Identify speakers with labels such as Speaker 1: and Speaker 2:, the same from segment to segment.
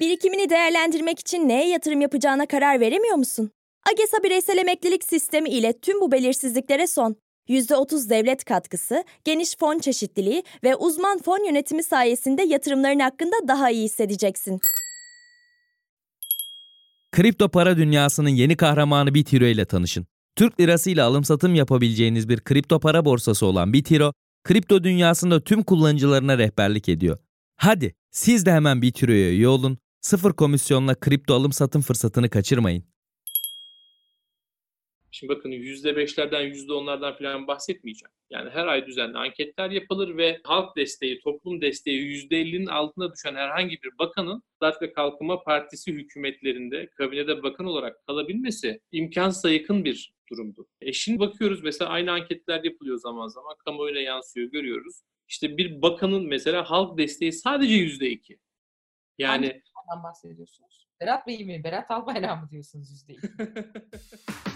Speaker 1: Birikimini değerlendirmek için neye yatırım yapacağına karar veremiyor musun? AGESA bireysel emeklilik sistemi ile tüm bu belirsizliklere son. %30 devlet katkısı, geniş fon çeşitliliği ve uzman fon yönetimi sayesinde yatırımların hakkında daha iyi hissedeceksin.
Speaker 2: Kripto para dünyasının yeni kahramanı Bitiro ile tanışın. Türk lirası ile alım satım yapabileceğiniz bir kripto para borsası olan Bitiro, kripto dünyasında tüm kullanıcılarına rehberlik ediyor. Hadi siz de hemen Bitiro'ya üye olun, sıfır komisyonla kripto alım satım fırsatını kaçırmayın.
Speaker 3: Şimdi bakın %5'lerden %10'lardan falan bahsetmeyeceğim. Yani her ay düzenli anketler yapılır ve halk desteği, toplum desteği %50'nin altına düşen herhangi bir bakanın Adalet ve Kalkınma Partisi hükümetlerinde kabinede bakan olarak kalabilmesi imkansıza yakın bir durumdu. E şimdi bakıyoruz mesela aynı anketler yapılıyor zaman zaman kamuoyuna yansıyor görüyoruz. İşte bir bakanın mesela halk desteği sadece %2. Yani
Speaker 4: bahsediyorsunuz? Berat Bey mi? Berat Albayrak mı diyorsunuz %2?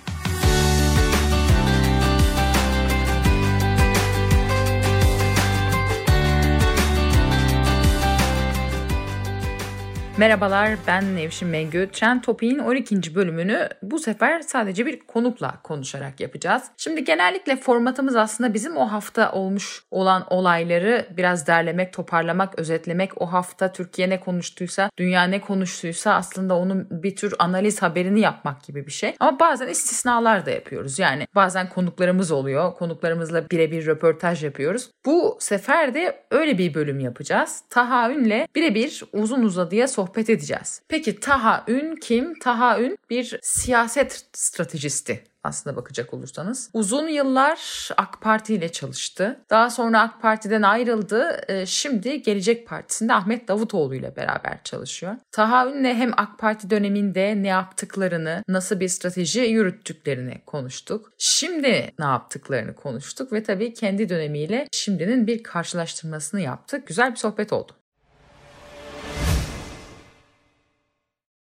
Speaker 4: Merhabalar ben Nevşin Mengü. Trend Topi'nin 12. bölümünü bu sefer sadece bir konukla konuşarak yapacağız. Şimdi genellikle formatımız aslında bizim o hafta olmuş olan olayları biraz derlemek, toparlamak, özetlemek. O hafta Türkiye ne konuştuysa, dünya ne konuştuysa aslında onun bir tür analiz haberini yapmak gibi bir şey. Ama bazen istisnalar da yapıyoruz. Yani bazen konuklarımız oluyor. Konuklarımızla birebir röportaj yapıyoruz. Bu sefer de öyle bir bölüm yapacağız. Tahayyünle birebir uzun uzadıya sohbet edeceğiz. Peki Taha Ün kim? Taha Ün bir siyaset stratejisti aslında bakacak olursanız. Uzun yıllar AK Parti ile çalıştı. Daha sonra AK Parti'den ayrıldı. Ee, şimdi Gelecek Partisi'nde Ahmet Davutoğlu ile beraber çalışıyor. Taha Ün'le hem AK Parti döneminde ne yaptıklarını, nasıl bir strateji yürüttüklerini konuştuk. Şimdi ne yaptıklarını konuştuk ve tabii kendi dönemiyle şimdinin bir karşılaştırmasını yaptık. Güzel bir sohbet oldu.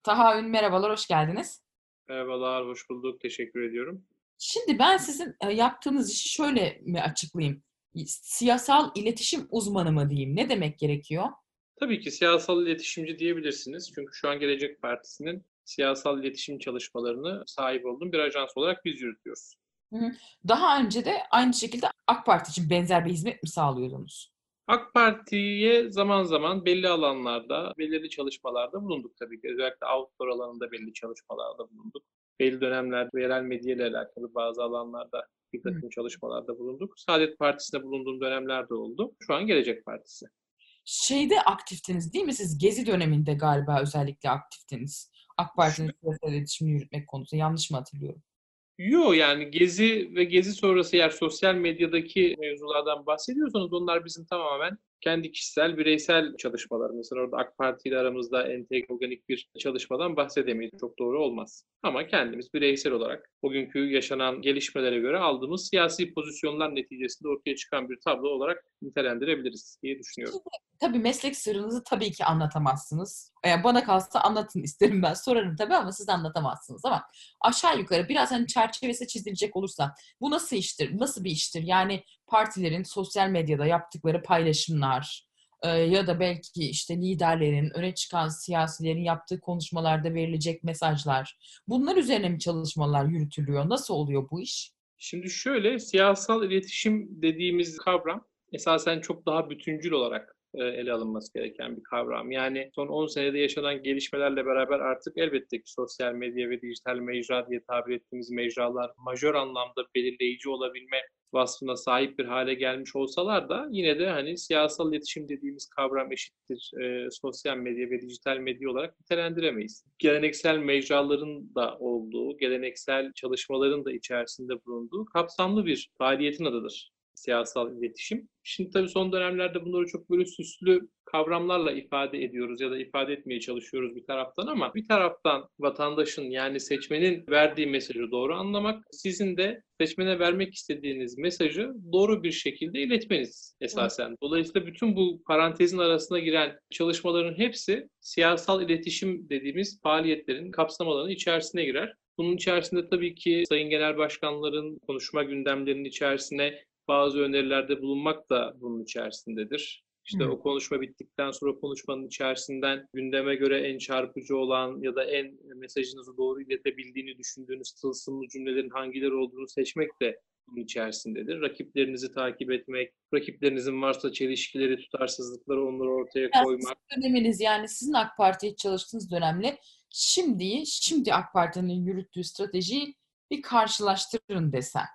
Speaker 4: Taha Ün merhabalar, hoş geldiniz.
Speaker 3: merhabalar, hoş bulduk, teşekkür ediyorum.
Speaker 4: Şimdi ben sizin e, yaptığınız işi şöyle mi açıklayayım? Siyasal iletişim uzmanı mı diyeyim? Ne demek gerekiyor?
Speaker 3: Tabii ki siyasal iletişimci diyebilirsiniz. Çünkü şu an Gelecek Partisi'nin siyasal iletişim çalışmalarını sahip olduğum bir ajans olarak biz yürütüyoruz.
Speaker 4: Daha önce de aynı şekilde AK Parti için benzer bir hizmet mi sağlıyordunuz?
Speaker 3: AK Parti'ye zaman zaman belli alanlarda, belirli çalışmalarda bulunduk tabii ki. Özellikle outdoor alanında belli çalışmalarda bulunduk. Belli dönemlerde yerel medya ile alakalı bazı alanlarda bir takım Hı. çalışmalarda bulunduk. Saadet Partisi'nde bulunduğum dönemlerde oldu. Şu an Gelecek Partisi.
Speaker 4: Şeyde aktiftiniz değil mi? Siz Gezi döneminde galiba özellikle aktiftiniz. AK Parti'nin siyasal iletişimini yürütmek konusunda. Yanlış mı hatırlıyorum?
Speaker 3: Yok yani Gezi ve Gezi sonrası eğer sosyal medyadaki mevzulardan bahsediyorsanız onlar bizim tamamen kendi kişisel, bireysel çalışmalar. Orada AK Parti ile aramızda entegre organik bir çalışmadan bahsedemeyiz. Çok doğru olmaz. Ama kendimiz bireysel olarak bugünkü yaşanan gelişmelere göre aldığımız siyasi pozisyonlar neticesinde ortaya çıkan bir tablo olarak nitelendirebiliriz diye düşünüyorum.
Speaker 4: Tabii meslek sırrınızı tabii ki anlatamazsınız. Yani bana kalsa anlatın isterim ben. Sorarım tabii ama siz anlatamazsınız. Ama aşağı yukarı biraz hani çerçevesi çizilecek olursa bu nasıl iştir? Nasıl bir iştir? Yani partilerin sosyal medyada yaptıkları paylaşımlar e, ya da belki işte liderlerin, öne çıkan siyasilerin yaptığı konuşmalarda verilecek mesajlar. Bunlar üzerine mi çalışmalar yürütülüyor? Nasıl oluyor bu iş?
Speaker 3: Şimdi şöyle siyasal iletişim dediğimiz kavram esasen çok daha bütüncül olarak ele alınması gereken bir kavram. Yani son 10 senede yaşanan gelişmelerle beraber artık elbette ki sosyal medya ve dijital mecra diye tabir ettiğimiz mecralar majör anlamda belirleyici olabilme vasfına sahip bir hale gelmiş olsalar da yine de hani siyasal iletişim dediğimiz kavram eşittir e, sosyal medya ve dijital medya olarak nitelendiremeyiz. Geleneksel mecraların da olduğu, geleneksel çalışmaların da içerisinde bulunduğu kapsamlı bir faaliyetin adıdır siyasal iletişim. Şimdi tabii son dönemlerde bunları çok böyle süslü kavramlarla ifade ediyoruz ya da ifade etmeye çalışıyoruz bir taraftan ama bir taraftan vatandaşın yani seçmenin verdiği mesajı doğru anlamak, sizin de seçmene vermek istediğiniz mesajı doğru bir şekilde iletmeniz esasen. Dolayısıyla bütün bu parantezin arasına giren çalışmaların hepsi siyasal iletişim dediğimiz faaliyetlerin kapsamalarının içerisine girer. Bunun içerisinde tabii ki Sayın Genel Başkanların konuşma gündemlerinin içerisine bazı önerilerde bulunmak da bunun içerisindedir. İşte
Speaker 4: Hı.
Speaker 3: o konuşma bittikten sonra konuşmanın içerisinden gündeme göre en çarpıcı olan ya da en mesajınızı doğru iletebildiğini düşündüğünüz tılsımlı cümlelerin hangileri olduğunu seçmek de bunun içerisindedir. Rakiplerinizi takip etmek, rakiplerinizin varsa çelişkileri, tutarsızlıkları onları ortaya koymak.
Speaker 4: döneminiz yani sizin AK Parti'ye çalıştığınız dönemle şimdi şimdi AK Parti'nin yürüttüğü stratejiyi bir karşılaştırın desem.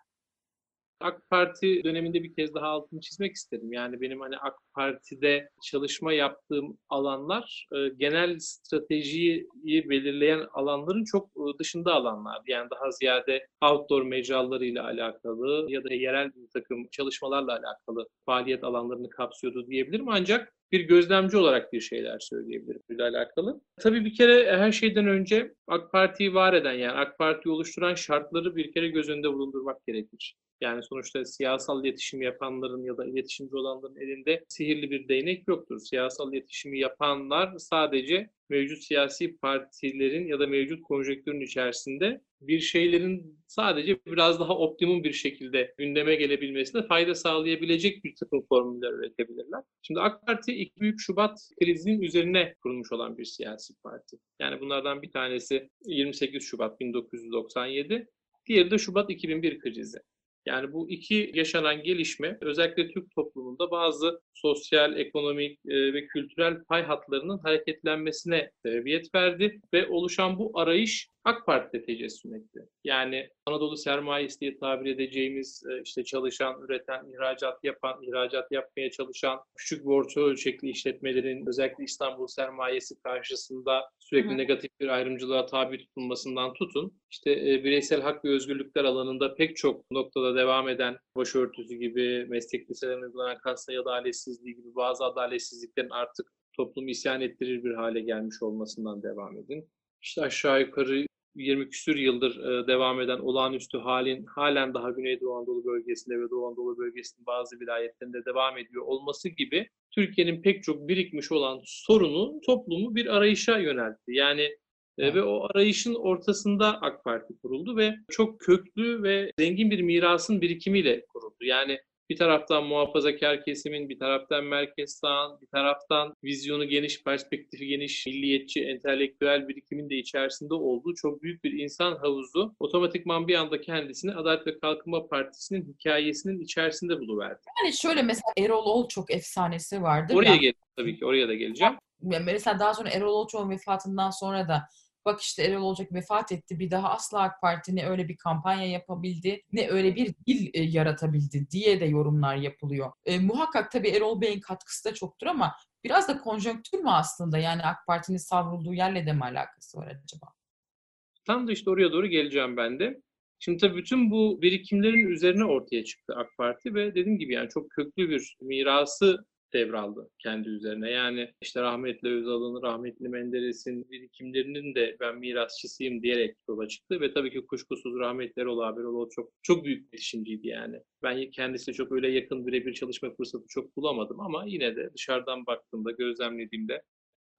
Speaker 3: AK Parti döneminde bir kez daha altını çizmek isterim. Yani benim hani AK Parti'de çalışma yaptığım alanlar e, genel stratejiyi belirleyen alanların çok e, dışında alanlar. Yani daha ziyade outdoor mecralarıyla alakalı ya da yerel bir takım çalışmalarla alakalı faaliyet alanlarını kapsıyordu diyebilirim. Ancak bir gözlemci olarak bir şeyler söyleyebilirim ile alakalı. Tabii bir kere her şeyden önce AK Parti'yi var eden yani AK Parti'yi oluşturan şartları bir kere göz önünde bulundurmak gerekir. Yani sonuçta siyasal iletişim yapanların ya da iletişimci olanların elinde sihirli bir değnek yoktur. Siyasal iletişimi yapanlar sadece mevcut siyasi partilerin ya da mevcut konjonktürün içerisinde bir şeylerin sadece biraz daha optimum bir şekilde gündeme gelebilmesine fayda sağlayabilecek bir takım formüller üretebilirler. Şimdi AK Parti 2 Büyük Şubat krizinin üzerine kurulmuş olan bir siyasi parti. Yani bunlardan bir tanesi 28 Şubat 1997, diğeri de Şubat 2001 krizi. Yani bu iki yaşanan gelişme özellikle Türk toplumunda bazı sosyal, ekonomik e, ve kültürel pay hatlarının hareketlenmesine sebebiyet verdi ve oluşan bu arayış AK Parti'de tecessüm etti. Yani Anadolu sermayesi diye tabir edeceğimiz e, işte çalışan, üreten, ihracat yapan, ihracat yapmaya çalışan küçük ve orta ölçekli işletmelerin özellikle İstanbul sermayesi karşısında sürekli
Speaker 4: Hı
Speaker 3: negatif bir ayrımcılığa tabi tutulmasından tutun. İşte e, bireysel hak ve özgürlükler alanında pek çok noktada devam eden başörtüsü gibi, meslek liselerine uygulanan kasta adaletsizliği gibi bazı adaletsizliklerin artık toplumu isyan ettirir bir hale gelmiş olmasından devam edin. İşte aşağı yukarı 20 küsür yıldır e, devam eden olağanüstü halin halen daha Güneydoğu Anadolu bölgesinde ve Doğu Anadolu bölgesinin bazı vilayetlerinde devam ediyor olması gibi Türkiye'nin pek çok birikmiş olan sorunu toplumu bir arayışa yöneltti. Yani
Speaker 4: Evet.
Speaker 3: ve o arayışın ortasında AK Parti kuruldu ve çok köklü ve zengin bir mirasın birikimiyle kuruldu. Yani bir taraftan muhafazakar kesimin, bir taraftan merkez sağın, bir taraftan vizyonu geniş, perspektifi geniş, milliyetçi, entelektüel birikimin de içerisinde olduğu çok büyük bir insan havuzu otomatikman bir anda kendisini Adalet ve Kalkınma Partisi'nin hikayesinin içerisinde buluverdi.
Speaker 4: Yani şöyle mesela Erol Olçok efsanesi vardır.
Speaker 3: Oraya
Speaker 4: Yani
Speaker 3: gel tabii ki oraya da geleceğim.
Speaker 4: Yani mesela daha sonra Erol Olçok'un vefatından sonra da bak işte Erol Olçok vefat etti bir daha asla AK Parti ne öyle bir kampanya yapabildi ne öyle bir dil e, yaratabildi diye de yorumlar yapılıyor. E, muhakkak tabii Erol Bey'in katkısı da çoktur ama biraz da konjonktür mü aslında yani AK Parti'nin savrulduğu yerle de mi alakası var acaba?
Speaker 3: Tam da işte oraya doğru geleceğim ben de. Şimdi tabii bütün bu birikimlerin üzerine ortaya çıktı AK Parti ve dediğim gibi yani çok köklü bir mirası devraldı kendi üzerine. Yani işte rahmetli Özal'ın, rahmetli Menderes'in birikimlerinin de ben mirasçısıyım diyerek yola çıktı ve tabii ki kuşkusuz rahmetli Erol abi Erol çok çok büyük bir girişimciydi yani. Ben kendisiyle çok öyle yakın birebir çalışma fırsatı çok bulamadım ama yine de dışarıdan baktığımda, gözlemlediğimde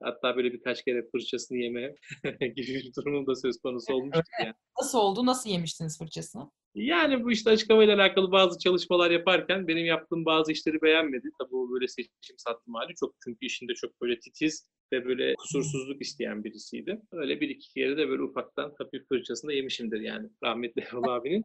Speaker 3: hatta böyle birkaç kere fırçasını yeme gibi bir durumum da söz konusu olmuştu yani.
Speaker 4: Nasıl oldu? Nasıl yemiştiniz fırçasını?
Speaker 3: Yani bu işte açık havayla alakalı bazı çalışmalar yaparken benim yaptığım bazı işleri beğenmedi. Tabii o böyle seçim sattım hali çok çünkü işinde çok böyle titiz ve böyle kusursuzluk isteyen birisiydi. Öyle bir iki kere de böyle ufaktan hafif fırçasını yemişimdir yani rahmetli Erol abinin.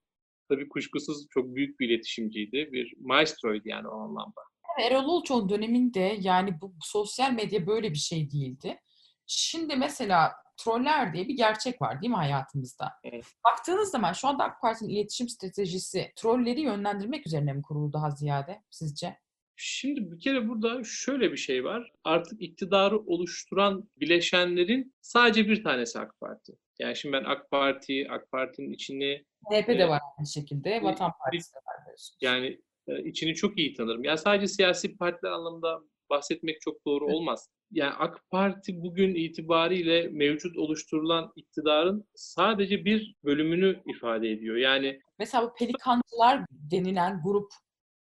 Speaker 3: Tabii kuşkusuz çok büyük bir iletişimciydi. Bir maestroydu yani o anlamda.
Speaker 4: Erol Olçok'un döneminde yani bu sosyal medya böyle bir şey değildi. Şimdi mesela troller diye bir gerçek var değil mi hayatımızda?
Speaker 3: Evet.
Speaker 4: Baktığınız zaman şu anda AK Parti'nin iletişim stratejisi trolleri yönlendirmek üzerine mi kuruldu daha ziyade sizce?
Speaker 3: Şimdi bir kere burada şöyle bir şey var. Artık iktidarı oluşturan bileşenlerin sadece bir tanesi AK Parti. Yani şimdi ben AK Parti, AK Parti'nin içini
Speaker 4: CHP de
Speaker 3: Evet.
Speaker 4: var aynı şekilde. Vatan Partisi de var.
Speaker 3: Yani e, içini çok iyi tanırım. Yani sadece siyasi partiler anlamında bahsetmek çok doğru
Speaker 4: Evet.
Speaker 3: olmaz. Yani AK Parti bugün itibariyle mevcut oluşturulan iktidarın sadece bir bölümünü ifade ediyor. Yani
Speaker 4: Mesela bu pelikancılar denilen grup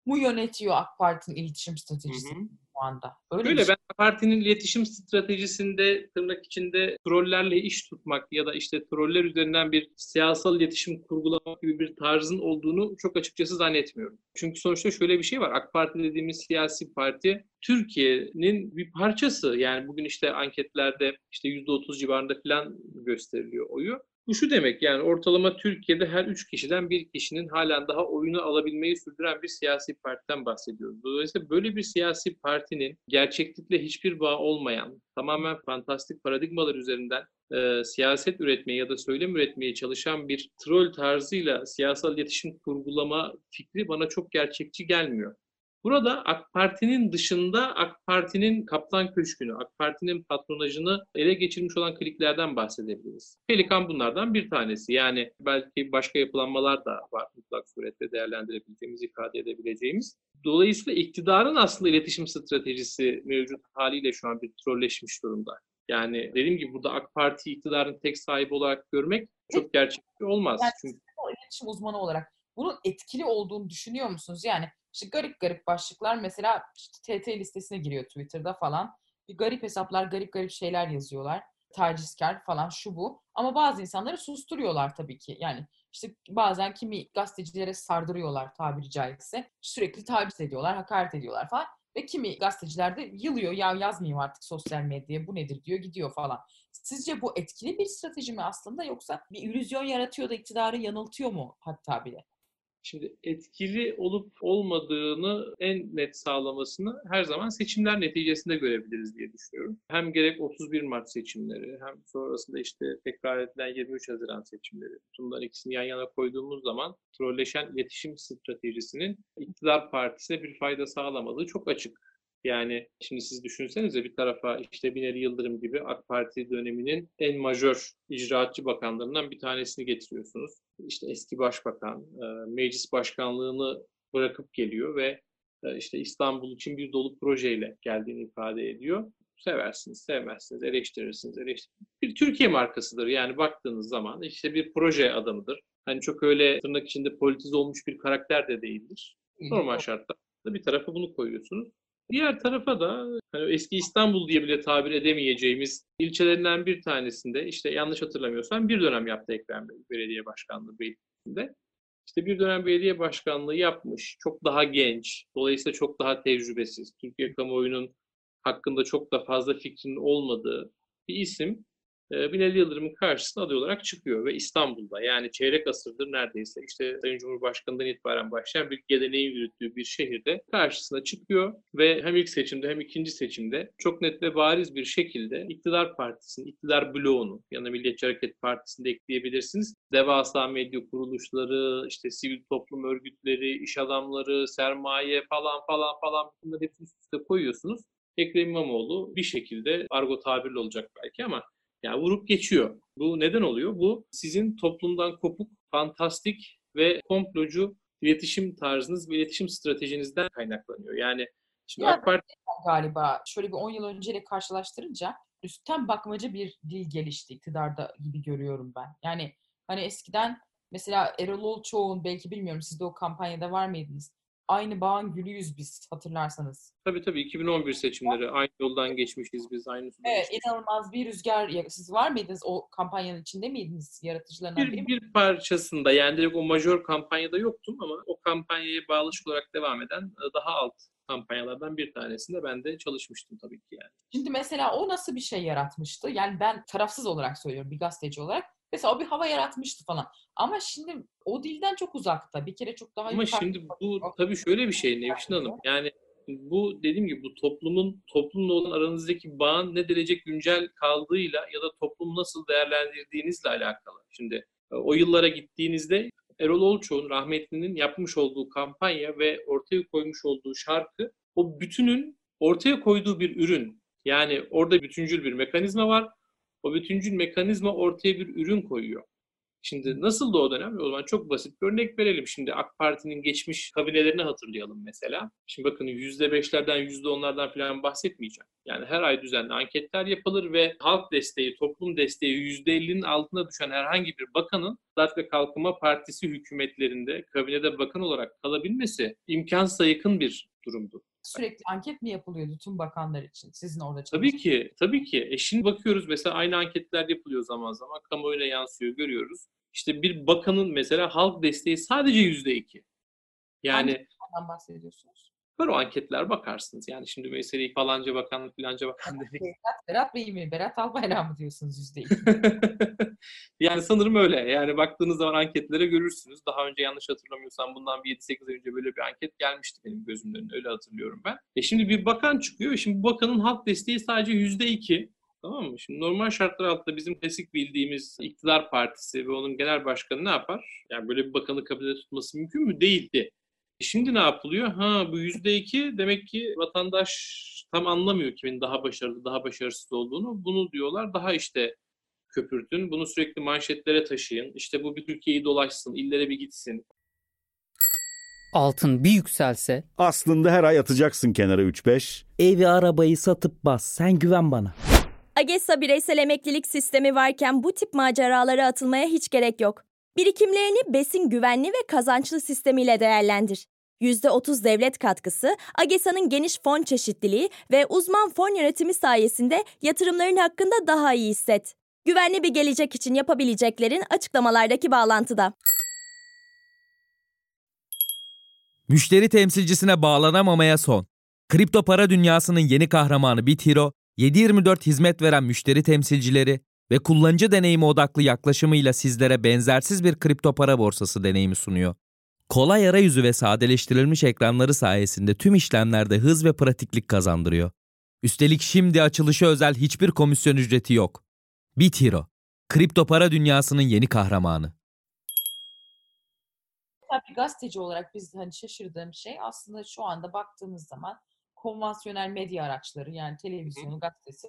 Speaker 4: mu yönetiyor AK Parti'nin iletişim stratejisi hı hı. Şu anda?
Speaker 3: Öyle, Öyle ben partinin iletişim stratejisinde tırnak içinde trollerle iş tutmak ya da işte troller üzerinden bir siyasal iletişim kurgulamak gibi bir tarzın olduğunu çok açıkçası zannetmiyorum. Çünkü sonuçta şöyle bir şey var. AK Parti dediğimiz siyasi parti Türkiye'nin bir parçası. Yani bugün işte anketlerde işte %30 civarında falan gösteriliyor oyu. Bu şu demek yani ortalama Türkiye'de her üç kişiden bir kişinin halen daha oyunu alabilmeyi sürdüren bir siyasi partiden bahsediyoruz. Dolayısıyla böyle bir siyasi partinin gerçeklikle hiçbir bağ olmayan, tamamen fantastik paradigmalar üzerinden e, siyaset üretmeye ya da söylem üretmeye çalışan bir troll tarzıyla siyasal iletişim kurgulama fikri bana çok gerçekçi gelmiyor. Burada AK Parti'nin dışında AK Parti'nin Kaplan Köşkü'nü, AK Parti'nin patronajını ele geçirmiş olan kliklerden bahsedebiliriz. Pelikan bunlardan bir tanesi. Yani belki başka yapılanmalar da var mutlak surette değerlendirebileceğimiz, ifade edebileceğimiz. Dolayısıyla iktidarın aslında iletişim stratejisi mevcut haliyle şu an bir trolleşmiş durumda. Yani dediğim gibi burada AK Parti iktidarın tek sahibi olarak görmek çok gerçekçi olmaz.
Speaker 4: Yani Çünkü... iletişim uzmanı olarak bunun etkili olduğunu düşünüyor musunuz? Yani işte garip garip başlıklar mesela işte TT listesine giriyor Twitter'da falan. Bir garip hesaplar garip garip şeyler yazıyorlar. Tacizkar falan şu bu. Ama bazı insanları susturuyorlar tabii ki. Yani işte bazen kimi gazetecilere sardırıyorlar tabiri caizse. Sürekli taciz ediyorlar, hakaret ediyorlar falan. Ve kimi gazeteciler de yılıyor ya yazmayayım artık sosyal medyaya bu nedir diyor gidiyor falan. Sizce bu etkili bir strateji mi aslında yoksa bir illüzyon yaratıyor da iktidarı yanıltıyor mu hatta bile?
Speaker 3: Şimdi etkili olup olmadığını en net sağlamasını her zaman seçimler neticesinde görebiliriz diye düşünüyorum. Hem gerek 31 Mart seçimleri hem sonrasında işte tekrar edilen 23 Haziran seçimleri. Bunların ikisini yan yana koyduğumuz zaman trolleşen iletişim stratejisinin iktidar partisine bir fayda sağlamadığı çok açık. Yani şimdi siz düşünsenize bir tarafa işte Binali Yıldırım gibi AK Parti döneminin en majör icraatçı bakanlarından bir tanesini getiriyorsunuz. İşte eski başbakan, e, meclis başkanlığını bırakıp geliyor ve e, işte İstanbul için bir dolu projeyle geldiğini ifade ediyor. Seversiniz, sevmezsiniz, eleştirirsiniz, eleştirirsiniz. Bir Türkiye markasıdır. Yani baktığınız zaman işte bir proje adamıdır. Hani çok öyle tırnak içinde politize olmuş bir karakter de değildir. Normal şartlarda bir tarafa bunu koyuyorsunuz. Diğer tarafa da hani eski İstanbul diye bile tabir edemeyeceğimiz ilçelerinden bir tanesinde işte yanlış hatırlamıyorsam bir dönem yaptı Ekrem Bey belediye başkanlığı Beylikdüzü'nde. İşte bir dönem belediye başkanlığı yapmış, çok daha genç, dolayısıyla çok daha tecrübesiz, Türkiye kamuoyunun hakkında çok da fazla fikrinin olmadığı bir isim Binali Yıldırım'ın karşısına aday olarak çıkıyor ve İstanbul'da yani çeyrek asırdır neredeyse işte Sayın Cumhurbaşkanı'ndan itibaren başlayan bir geleneğin yürüttüğü bir şehirde karşısına çıkıyor ve hem ilk seçimde hem ikinci seçimde çok net ve bariz bir şekilde iktidar partisinin, iktidar bloğunu yani Milliyetçi Hareket Partisi'ni de ekleyebilirsiniz. Devasa medya kuruluşları, işte sivil toplum örgütleri, iş adamları, sermaye falan falan falan bunları hepsini üst üste koyuyorsunuz. Ekrem İmamoğlu bir şekilde argo tabirli olacak belki ama yani vurup geçiyor. Bu neden oluyor? Bu sizin toplumdan kopuk, fantastik ve komplocu iletişim tarzınız ve iletişim stratejinizden kaynaklanıyor. Yani
Speaker 4: şimdi ya, AK Parti galiba şöyle bir 10 yıl önceyle karşılaştırınca üstten bakmaca bir dil gelişti iktidarda gibi görüyorum ben. Yani hani eskiden mesela Erol Olçoğ'un belki bilmiyorum siz de o kampanyada var mıydınız? Aynı bağın gülüyüz biz hatırlarsanız.
Speaker 3: Tabii tabii 2011 seçimleri aynı yoldan geçmişiz biz aynı
Speaker 4: Evet geçmişiz. inanılmaz bir rüzgar siz var mıydınız o kampanyanın içinde miydiniz yaratıcılarından
Speaker 3: bir, biri? Bir parçasında yani direkt o majör kampanyada yoktum ama o kampanyaya bağlışık olarak devam eden e, daha alt kampanyalardan bir tanesinde ben de çalışmıştım tabii ki yani.
Speaker 4: Şimdi mesela o nasıl bir şey yaratmıştı? Yani ben tarafsız olarak söylüyorum bir gazeteci olarak. Mesela o bir hava yaratmıştı falan. Ama şimdi o dilden çok uzakta. Bir kere çok daha
Speaker 3: Ama şimdi bu tabii şöyle bir şey Nevşin Hanım. Yani bu dediğim gibi bu toplumun toplumla olan aranızdaki bağın ne derece güncel kaldığıyla ya da toplum nasıl değerlendirdiğinizle alakalı. Şimdi e, o yıllara gittiğinizde Erol Olçoğ'un rahmetlinin yapmış olduğu kampanya ve ortaya koymuş olduğu şarkı o bütünün ortaya koyduğu bir ürün. Yani orada bütüncül bir mekanizma var o bütüncül mekanizma ortaya bir ürün koyuyor. Şimdi nasıl da o dönem? O zaman çok basit bir örnek verelim. Şimdi AK Parti'nin geçmiş kabinelerini hatırlayalım mesela. Şimdi bakın %5'lerden %10'lardan falan bahsetmeyeceğim. Yani her ay düzenli anketler yapılır ve halk desteği, toplum desteği %50'nin altına düşen herhangi bir bakanın Adalet ve Kalkınma Partisi hükümetlerinde kabinede bakan olarak kalabilmesi imkansıza yakın bir durumdu.
Speaker 4: Sürekli anket mi yapılıyordu tüm bakanlar için sizin orada
Speaker 3: Tabii ki, tabii ki. E şimdi bakıyoruz mesela aynı anketler yapılıyor zaman zaman. Kamuoyuna yansıyor, görüyoruz. İşte bir bakanın mesela halk desteği sadece yüzde iki. Yani
Speaker 4: Hangi bahsediyorsunuz?
Speaker 3: Var o anketler bakarsınız. Yani şimdi meseleyi falanca bakan filanca bakan dedik.
Speaker 4: Berat, Berat Bey mi? Berat Albayrak mı diyorsunuz yüzde
Speaker 3: yani sanırım öyle. Yani baktığınız zaman anketlere görürsünüz. Daha önce yanlış hatırlamıyorsam bundan bir 7-8 ay önce böyle bir anket gelmişti benim gözümün önüne. Öyle hatırlıyorum ben. E şimdi bir bakan çıkıyor. Şimdi bu bakanın halk desteği sadece yüzde iki. Tamam mı? Şimdi normal şartlar altında bizim klasik bildiğimiz iktidar partisi ve onun genel başkanı ne yapar? Yani böyle bir bakanı kabinede tutması mümkün mü? Değildi. E şimdi ne yapılıyor? Ha bu yüzde iki demek ki vatandaş tam anlamıyor kimin daha başarılı, daha başarısız olduğunu. Bunu diyorlar daha işte köpürtün. Bunu sürekli manşetlere taşıyın. İşte bu bir Türkiye'yi dolaşsın, illere bir gitsin.
Speaker 5: Altın bir yükselse
Speaker 6: Aslında her ay atacaksın kenara 3-5.
Speaker 2: Evi arabayı satıp bas sen güven bana.
Speaker 1: AGESA bireysel emeklilik sistemi varken bu tip maceralara atılmaya hiç gerek yok. Birikimlerini besin güvenli ve kazançlı sistemiyle değerlendir. %30 devlet katkısı, AGESA'nın geniş fon çeşitliliği ve uzman fon yönetimi sayesinde yatırımların hakkında daha iyi hisset. Güvenli bir gelecek için yapabileceklerin açıklamalardaki bağlantıda.
Speaker 2: Müşteri temsilcisine bağlanamamaya son. Kripto para dünyasının yeni kahramanı BitHero, 7/24 hizmet veren müşteri temsilcileri ve kullanıcı deneyimi odaklı yaklaşımıyla sizlere benzersiz bir kripto para borsası deneyimi sunuyor. Kolay arayüzü ve sadeleştirilmiş ekranları sayesinde tüm işlemlerde hız ve pratiklik kazandırıyor. Üstelik şimdi açılışı özel hiçbir komisyon ücreti yok. BitHero, kripto para dünyasının yeni kahramanı.
Speaker 4: Tabii bir gazeteci olarak biz hani şaşırdığım şey aslında şu anda baktığımız zaman konvansiyonel medya araçları yani televizyonu, gazetesi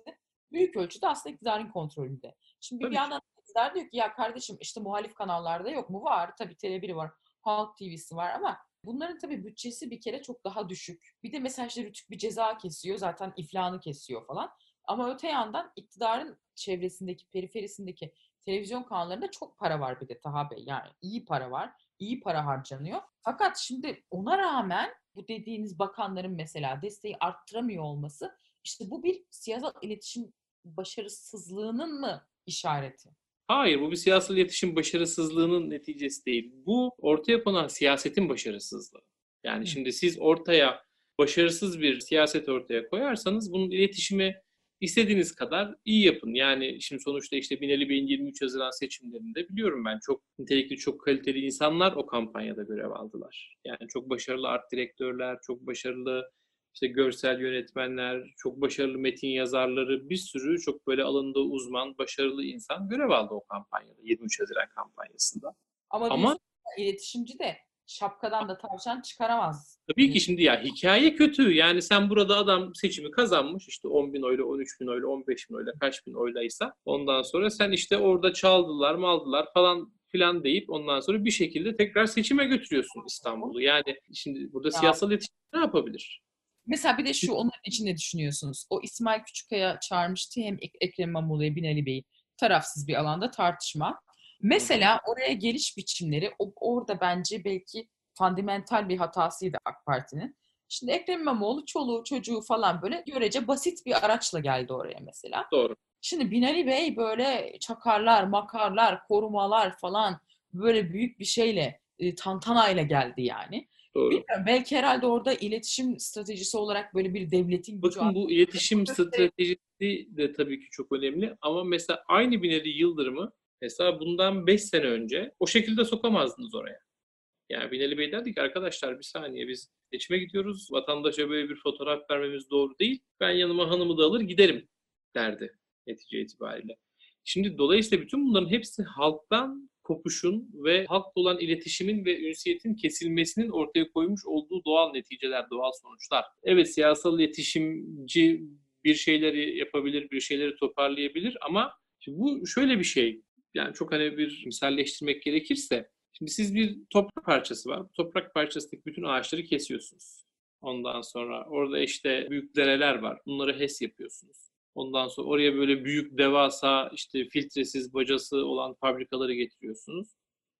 Speaker 4: büyük ölçüde aslında iktidarın kontrolünde. Şimdi
Speaker 3: Tabii
Speaker 4: bir
Speaker 3: ki.
Speaker 4: yandan iktidar diyor ki ya kardeşim işte muhalif kanallarda yok mu? Var. Tabii Tele1 var. Halk TV'si var ama bunların tabii bütçesi bir kere çok daha düşük. Bir de mesela işte Rütük bir ceza kesiyor. Zaten iflahını kesiyor falan. Ama öte yandan iktidarın çevresindeki, periferisindeki televizyon kanallarında çok para var bir de Taha Bey. Yani iyi para var. iyi para harcanıyor. Fakat şimdi ona rağmen bu dediğiniz bakanların mesela desteği arttıramıyor olması işte bu bir siyasal iletişim başarısızlığının mı işareti?
Speaker 3: Hayır, bu bir siyasal iletişim başarısızlığının neticesi değil. Bu ortaya konan siyasetin başarısızlığı. Yani
Speaker 4: Hı.
Speaker 3: şimdi siz ortaya başarısız bir siyaset ortaya koyarsanız bunun iletişimi istediğiniz kadar iyi yapın. Yani şimdi sonuçta işte Binali Bey'in 23 Haziran seçimlerinde biliyorum ben çok nitelikli, çok kaliteli insanlar o kampanyada görev aldılar. Yani çok başarılı art direktörler, çok başarılı işte görsel yönetmenler, çok başarılı metin yazarları, bir sürü çok böyle alanında uzman, başarılı insan görev aldı o kampanyada, 23 Haziran kampanyasında.
Speaker 4: Ama,
Speaker 3: Ama-
Speaker 4: iletişimci de şapkadan da tavşan çıkaramaz.
Speaker 3: Tabii ki şimdi ya hikaye kötü. Yani sen burada adam seçimi kazanmış işte 10 bin oyla, 13 bin oyla, 15 bin oyla, kaç bin oylaysa ondan sonra sen işte orada çaldılar mı aldılar falan filan deyip ondan sonra bir şekilde tekrar seçime götürüyorsun İstanbul'u. Yani şimdi burada
Speaker 4: Ya.
Speaker 3: siyasal iletişim ne yapabilir?
Speaker 4: Mesela bir de şu onun için ne düşünüyorsunuz? O İsmail Küçükkaya çağırmıştı hem Ek- Ekrem İmamoğlu'ya Binali Bey'i tarafsız bir alanda tartışma. Mesela oraya geliş biçimleri orada bence belki fundamental bir hatasıydı AK Parti'nin. Şimdi Ekrem İmamoğlu çoluğu çocuğu falan böyle görece basit bir araçla geldi oraya mesela.
Speaker 3: Doğru.
Speaker 4: Şimdi Binali Bey böyle çakarlar, makarlar, korumalar falan böyle büyük bir şeyle, e, tantanayla geldi yani.
Speaker 3: Doğru.
Speaker 4: Bilmiyorum, belki herhalde orada iletişim stratejisi olarak böyle bir devletin gücü
Speaker 3: Bakın bu iletişim stratejisi de tabii ki çok önemli ama mesela aynı Binali Yıldırım'ı mesela bundan 5 sene önce o şekilde sokamazdınız oraya. Yani Binali Bey derdi ki arkadaşlar bir saniye biz seçime gidiyoruz. Vatandaşa böyle bir fotoğraf vermemiz doğru değil. Ben yanıma hanımı da alır giderim derdi netice itibariyle. Şimdi dolayısıyla bütün bunların hepsi halktan kopuşun ve halkla olan iletişimin ve ünsiyetin kesilmesinin ortaya koymuş olduğu doğal neticeler, doğal sonuçlar. Evet siyasal iletişimci bir şeyleri yapabilir, bir şeyleri toparlayabilir ama bu şöyle bir şey. Yani çok hani bir misalleştirmek gerekirse şimdi siz bir toprak parçası var. Toprak parçasındaki bütün ağaçları kesiyorsunuz. Ondan sonra orada işte büyük dereler var. Bunları HES yapıyorsunuz. Ondan sonra oraya böyle büyük devasa işte filtresiz bacası olan fabrikaları getiriyorsunuz.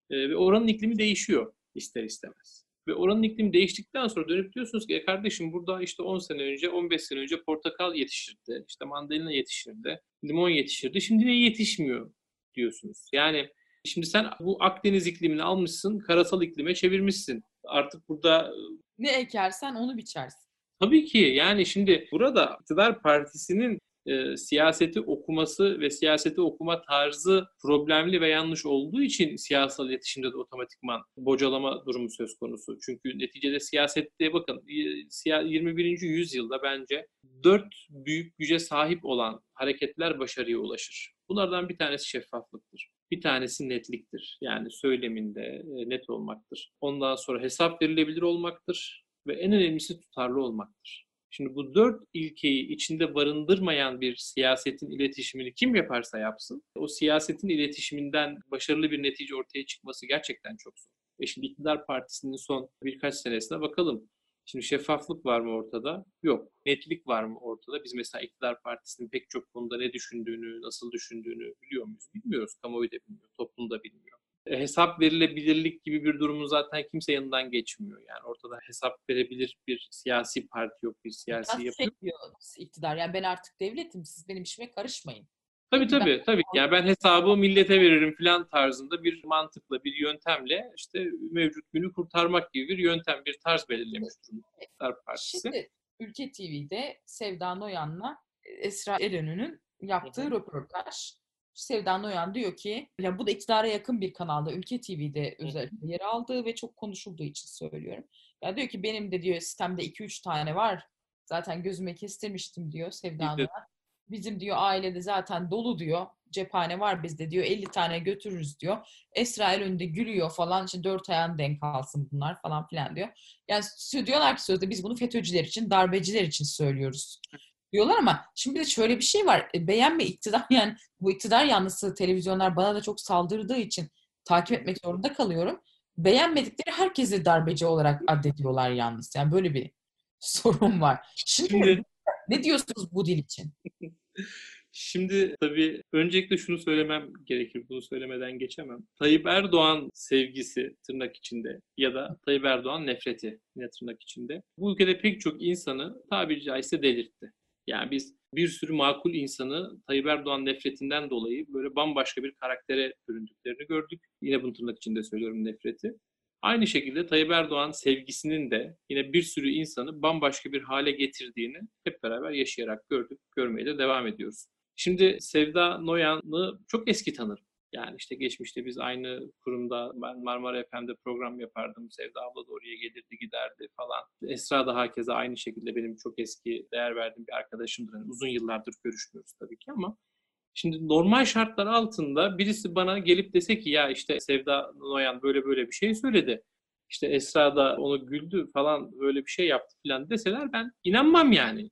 Speaker 3: Ee, ve oranın iklimi değişiyor ister istemez. Ve oranın iklimi değiştikten sonra dönüp diyorsunuz ki e kardeşim burada işte 10 sene önce, 15 sene önce portakal yetişirdi, işte mandalina yetişirdi, limon yetişirdi. Şimdi ne yetişmiyor diyorsunuz. Yani şimdi sen bu Akdeniz iklimini almışsın, karasal iklime çevirmişsin. Artık burada
Speaker 4: ne ekersen onu biçersin.
Speaker 3: Tabii ki yani şimdi burada iktidar partisinin e, siyaseti okuması ve siyaseti okuma tarzı problemli ve yanlış olduğu için siyasal iletişimde de otomatikman bocalama durumu söz konusu. Çünkü neticede siyasette bakın 21. yüzyılda bence dört büyük güce sahip olan hareketler başarıya ulaşır. Bunlardan bir tanesi şeffaflıktır. Bir tanesi netliktir. Yani söyleminde e, net olmaktır. Ondan sonra hesap verilebilir olmaktır ve en önemlisi tutarlı olmaktır. Şimdi bu dört ilkeyi içinde barındırmayan bir siyasetin iletişimini kim yaparsa yapsın, o siyasetin iletişiminden başarılı bir netice ortaya çıkması gerçekten çok zor. E şimdi iktidar partisinin son birkaç senesine bakalım. Şimdi şeffaflık var mı ortada? Yok. Netlik var mı ortada? Biz mesela iktidar partisinin pek çok konuda ne düşündüğünü, nasıl düşündüğünü biliyor muyuz? Bilmiyoruz. Kamuoyu da bilmiyor, toplum da bilmiyor. E, hesap verilebilirlik gibi bir durumu zaten kimse yanından geçmiyor. Yani ortada hesap verebilir bir siyasi parti yok, bir siyasi yapı yok.
Speaker 4: iktidar. Yani ben artık devletim, siz benim işime karışmayın.
Speaker 3: Tabii tabii ben... tabii. Yani ben hesabı millete veririm falan tarzında bir mantıkla, bir yöntemle işte mevcut günü kurtarmak gibi bir yöntem, bir tarz belirlemiş durumda iktidar partisi.
Speaker 4: Şimdi Ülke TV'de Sevda Noyan'la Esra Eren'in yaptığı Hı-hı. röportaj Sevda Noyan diyor ki ya bu da iktidara yakın bir kanalda Ülke TV'de özellikle yer aldığı ve çok konuşulduğu için söylüyorum. Ya diyor ki benim de diyor sistemde 2-3 tane var. Zaten gözüme kestirmiştim diyor Sevda Noyan. Bizim diyor ailede zaten dolu diyor. Cephane var bizde diyor. 50 tane götürürüz diyor. Esra önünde gülüyor falan. İşte dört ayağın denk alsın bunlar falan filan diyor. Yani diyorlar ki sözde biz bunu FETÖ'cüler için, darbeciler için söylüyoruz diyorlar ama şimdi de şöyle bir şey var. E, beğenme iktidar yani bu iktidar yanlısı televizyonlar bana da çok saldırdığı için takip etmek zorunda kalıyorum. Beğenmedikleri herkesi darbeci olarak addediyorlar yalnız. Yani böyle bir sorun var. Şimdi ne diyorsunuz bu dil için?
Speaker 3: Şimdi tabii öncelikle şunu söylemem gerekir. Bunu söylemeden geçemem. Tayyip Erdoğan sevgisi tırnak içinde ya da Tayyip Erdoğan nefreti yine tırnak içinde. Bu ülkede pek çok insanı tabiri caizse delirtti. Yani biz bir sürü makul insanı Tayyip Erdoğan nefretinden dolayı böyle bambaşka bir karaktere büründüklerini gördük. Yine bunu tırnak içinde söylüyorum nefreti. Aynı şekilde Tayyip Erdoğan sevgisinin de yine bir sürü insanı bambaşka bir hale getirdiğini hep beraber yaşayarak gördük, görmeye de devam ediyoruz. Şimdi Sevda Noyan'ı çok eski tanırım. Yani işte geçmişte biz aynı kurumda ben Marmara FM'de program yapardım. Sevda abla da oraya gelirdi giderdi falan. Esra da herkese aynı şekilde benim çok eski değer verdiğim bir arkadaşımdır. Yani uzun yıllardır görüşmüyoruz tabii ki ama Şimdi normal şartlar altında birisi bana gelip dese ki ya işte Sevda Noyan böyle böyle bir şey söyledi. İşte Esra da onu güldü falan böyle bir şey yaptı falan deseler ben inanmam yani.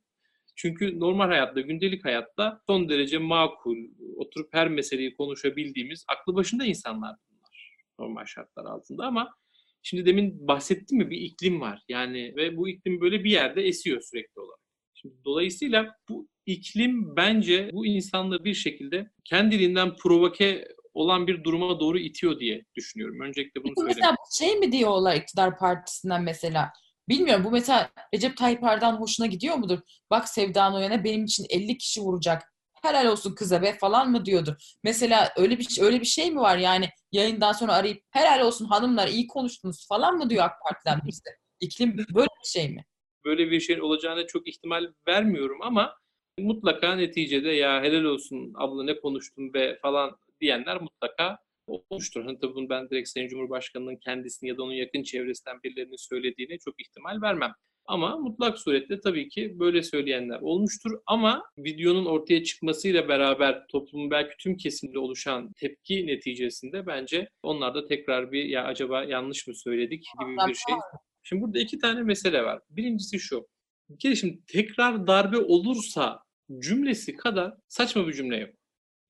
Speaker 3: Çünkü normal hayatta, gündelik hayatta son derece makul, oturup her meseleyi konuşabildiğimiz aklı başında insanlar bunlar normal şartlar altında ama şimdi demin bahsettim mi bir iklim var yani ve bu iklim böyle bir yerde esiyor sürekli olarak. Şimdi dolayısıyla bu iklim bence bu insanları bir şekilde kendiliğinden provoke olan bir duruma doğru itiyor diye düşünüyorum. Öncelikle bunu söyleyeyim.
Speaker 4: Mesela şey mi diyorlar iktidar partisinden mesela? Bilmiyorum bu mesela Recep Tayyip Erdoğan hoşuna gidiyor mudur? Bak Sevda Noyan'a benim için 50 kişi vuracak. Helal olsun kıza be falan mı diyordur. Mesela öyle bir öyle bir şey mi var yani yayından sonra arayıp helal olsun hanımlar iyi konuştunuz falan mı diyor AK Parti'den birisi? İklim böyle bir şey mi?
Speaker 3: Böyle bir şeyin olacağına çok ihtimal vermiyorum ama mutlaka neticede ya helal olsun abla ne konuştun be falan diyenler mutlaka olmuştur. Hani tabii bunu ben direkt Sayın Cumhurbaşkanı'nın kendisini ya da onun yakın çevresinden birilerinin söylediğine çok ihtimal vermem. Ama mutlak surette tabii ki böyle söyleyenler olmuştur. Ama videonun ortaya çıkmasıyla beraber toplumun belki tüm kesimde oluşan tepki neticesinde bence onlar da tekrar bir ya acaba yanlış mı söyledik gibi bir şey. Şimdi burada iki tane mesele var. Birincisi şu. Bir kere şimdi tekrar darbe olursa cümlesi kadar saçma bir cümle yok.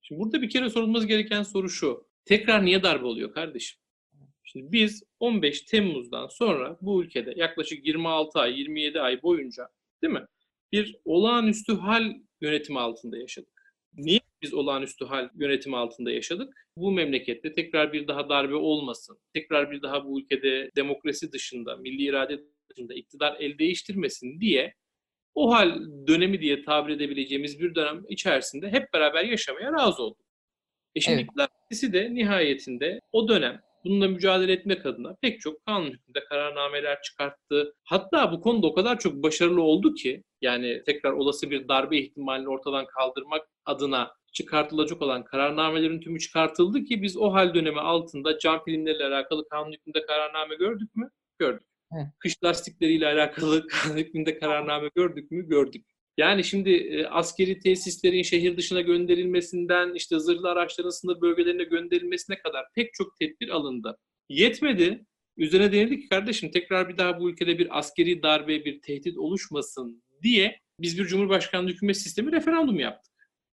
Speaker 3: Şimdi burada bir kere sorulması gereken soru şu. Tekrar niye darbe oluyor kardeşim? Şimdi biz 15 Temmuz'dan sonra bu ülkede yaklaşık 26 ay, 27 ay boyunca değil mi? Bir olağanüstü hal yönetimi altında yaşadık. Niye biz olağanüstü hal yönetimi altında yaşadık? Bu memlekette tekrar bir daha darbe olmasın, tekrar bir daha bu ülkede demokrasi dışında, milli irade dışında iktidar el değiştirmesin diye o hal dönemi diye tabir edebileceğimiz bir dönem içerisinde hep beraber yaşamaya razı olduk. E şimdi
Speaker 4: Evet.
Speaker 3: iktidar partisi de nihayetinde o dönem bununla mücadele etmek adına pek çok kanun hükmünde kararnameler çıkarttı. Hatta bu konuda o kadar çok başarılı oldu ki yani tekrar olası bir darbe ihtimalini ortadan kaldırmak adına çıkartılacak olan kararnamelerin tümü çıkartıldı ki biz o hal dönemi altında cam filmleriyle alakalı kanun hükmünde kararname gördük mü? Gördük.
Speaker 4: Evet.
Speaker 3: Kış lastikleriyle alakalı kanun hükmünde kararname gördük mü? Gördük. Yani şimdi e, askeri tesislerin şehir dışına gönderilmesinden işte zırhlı araçların sınır bölgelerine gönderilmesine kadar pek çok tedbir alındı. Yetmedi. Üzerine denildi ki kardeşim tekrar bir daha bu ülkede bir askeri darbe, bir tehdit oluşmasın diye biz bir Cumhurbaşkanlığı hükümet sistemi referandum yaptık.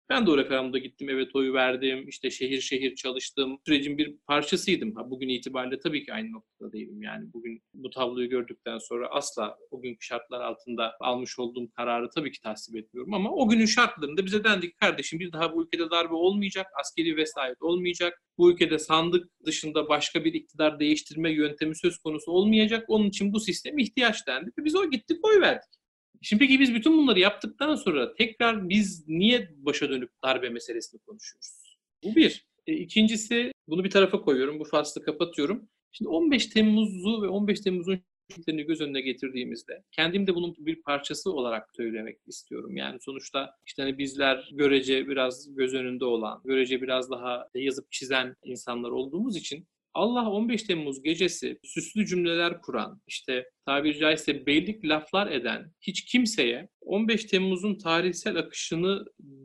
Speaker 3: Ben de o referandumda gittim, evet oyu verdim, işte şehir şehir çalıştım, sürecin bir parçasıydım. Ha, bugün itibariyle tabii ki aynı noktada değilim. Yani bugün bu tabloyu gördükten sonra asla o günkü şartlar altında almış olduğum kararı tabii ki tasvip etmiyorum. Ama o günün şartlarında bize dendi ki kardeşim bir daha bu ülkede darbe olmayacak, askeri vesayet olmayacak. Bu ülkede sandık dışında başka bir iktidar değiştirme yöntemi söz konusu olmayacak. Onun için bu sistem ihtiyaç dendi. Biz o gittik oy verdik. Şimdi peki biz bütün bunları yaptıktan sonra tekrar biz niye başa dönüp darbe meselesini konuşuyoruz? Bu bir. E, ikincisi bunu bir tarafa koyuyorum. Bu faslı kapatıyorum. Şimdi 15 Temmuz'u ve 15 Temmuz'un şehitlerini göz önüne getirdiğimizde kendim de bunun bir parçası olarak söylemek istiyorum. Yani sonuçta işte hani bizler görece biraz göz önünde olan, görece biraz daha yazıp çizen insanlar olduğumuz için Allah 15 Temmuz gecesi süslü cümleler kuran, işte tabiri caizse beylik laflar eden hiç kimseye 15 Temmuz'un tarihsel akışını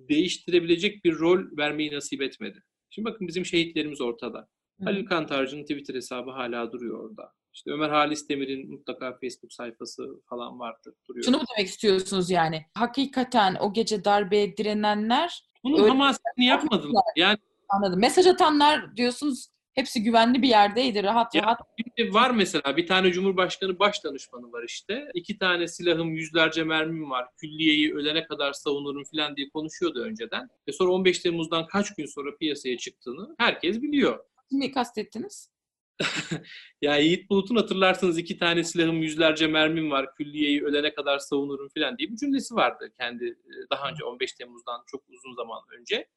Speaker 3: değiştirebilecek bir rol vermeyi nasip etmedi. Şimdi bakın bizim şehitlerimiz ortada. Halil Kantarcı'nın Twitter hesabı hala duruyor orada. İşte Ömer Halis Demir'in mutlaka Facebook sayfası falan vardır, duruyor.
Speaker 4: Şunu mu demek istiyorsunuz yani? Hakikaten o gece darbeye direnenler
Speaker 3: Bunun
Speaker 4: öyle-
Speaker 3: hamasını yapmadılar. Yani
Speaker 4: anladım. Mesaj atanlar diyorsunuz hepsi güvenli bir yerdeydi. Rahat
Speaker 3: Ya,
Speaker 4: rahat.
Speaker 3: Şimdi var mesela bir tane Cumhurbaşkanı baş danışmanı var işte. İki tane silahım, yüzlerce mermim var. Külliyeyi ölene kadar savunurum falan diye konuşuyordu önceden. Ve sonra 15 Temmuz'dan kaç gün sonra piyasaya çıktığını herkes biliyor.
Speaker 4: Kimi kastettiniz?
Speaker 3: Ya Yiğit Bulut'un hatırlarsınız iki tane silahım, yüzlerce mermim var. Külliyeyi ölene kadar savunurum falan diye bir cümlesi vardı kendi e, daha önce 15 Temmuz'dan çok uzun zaman önce.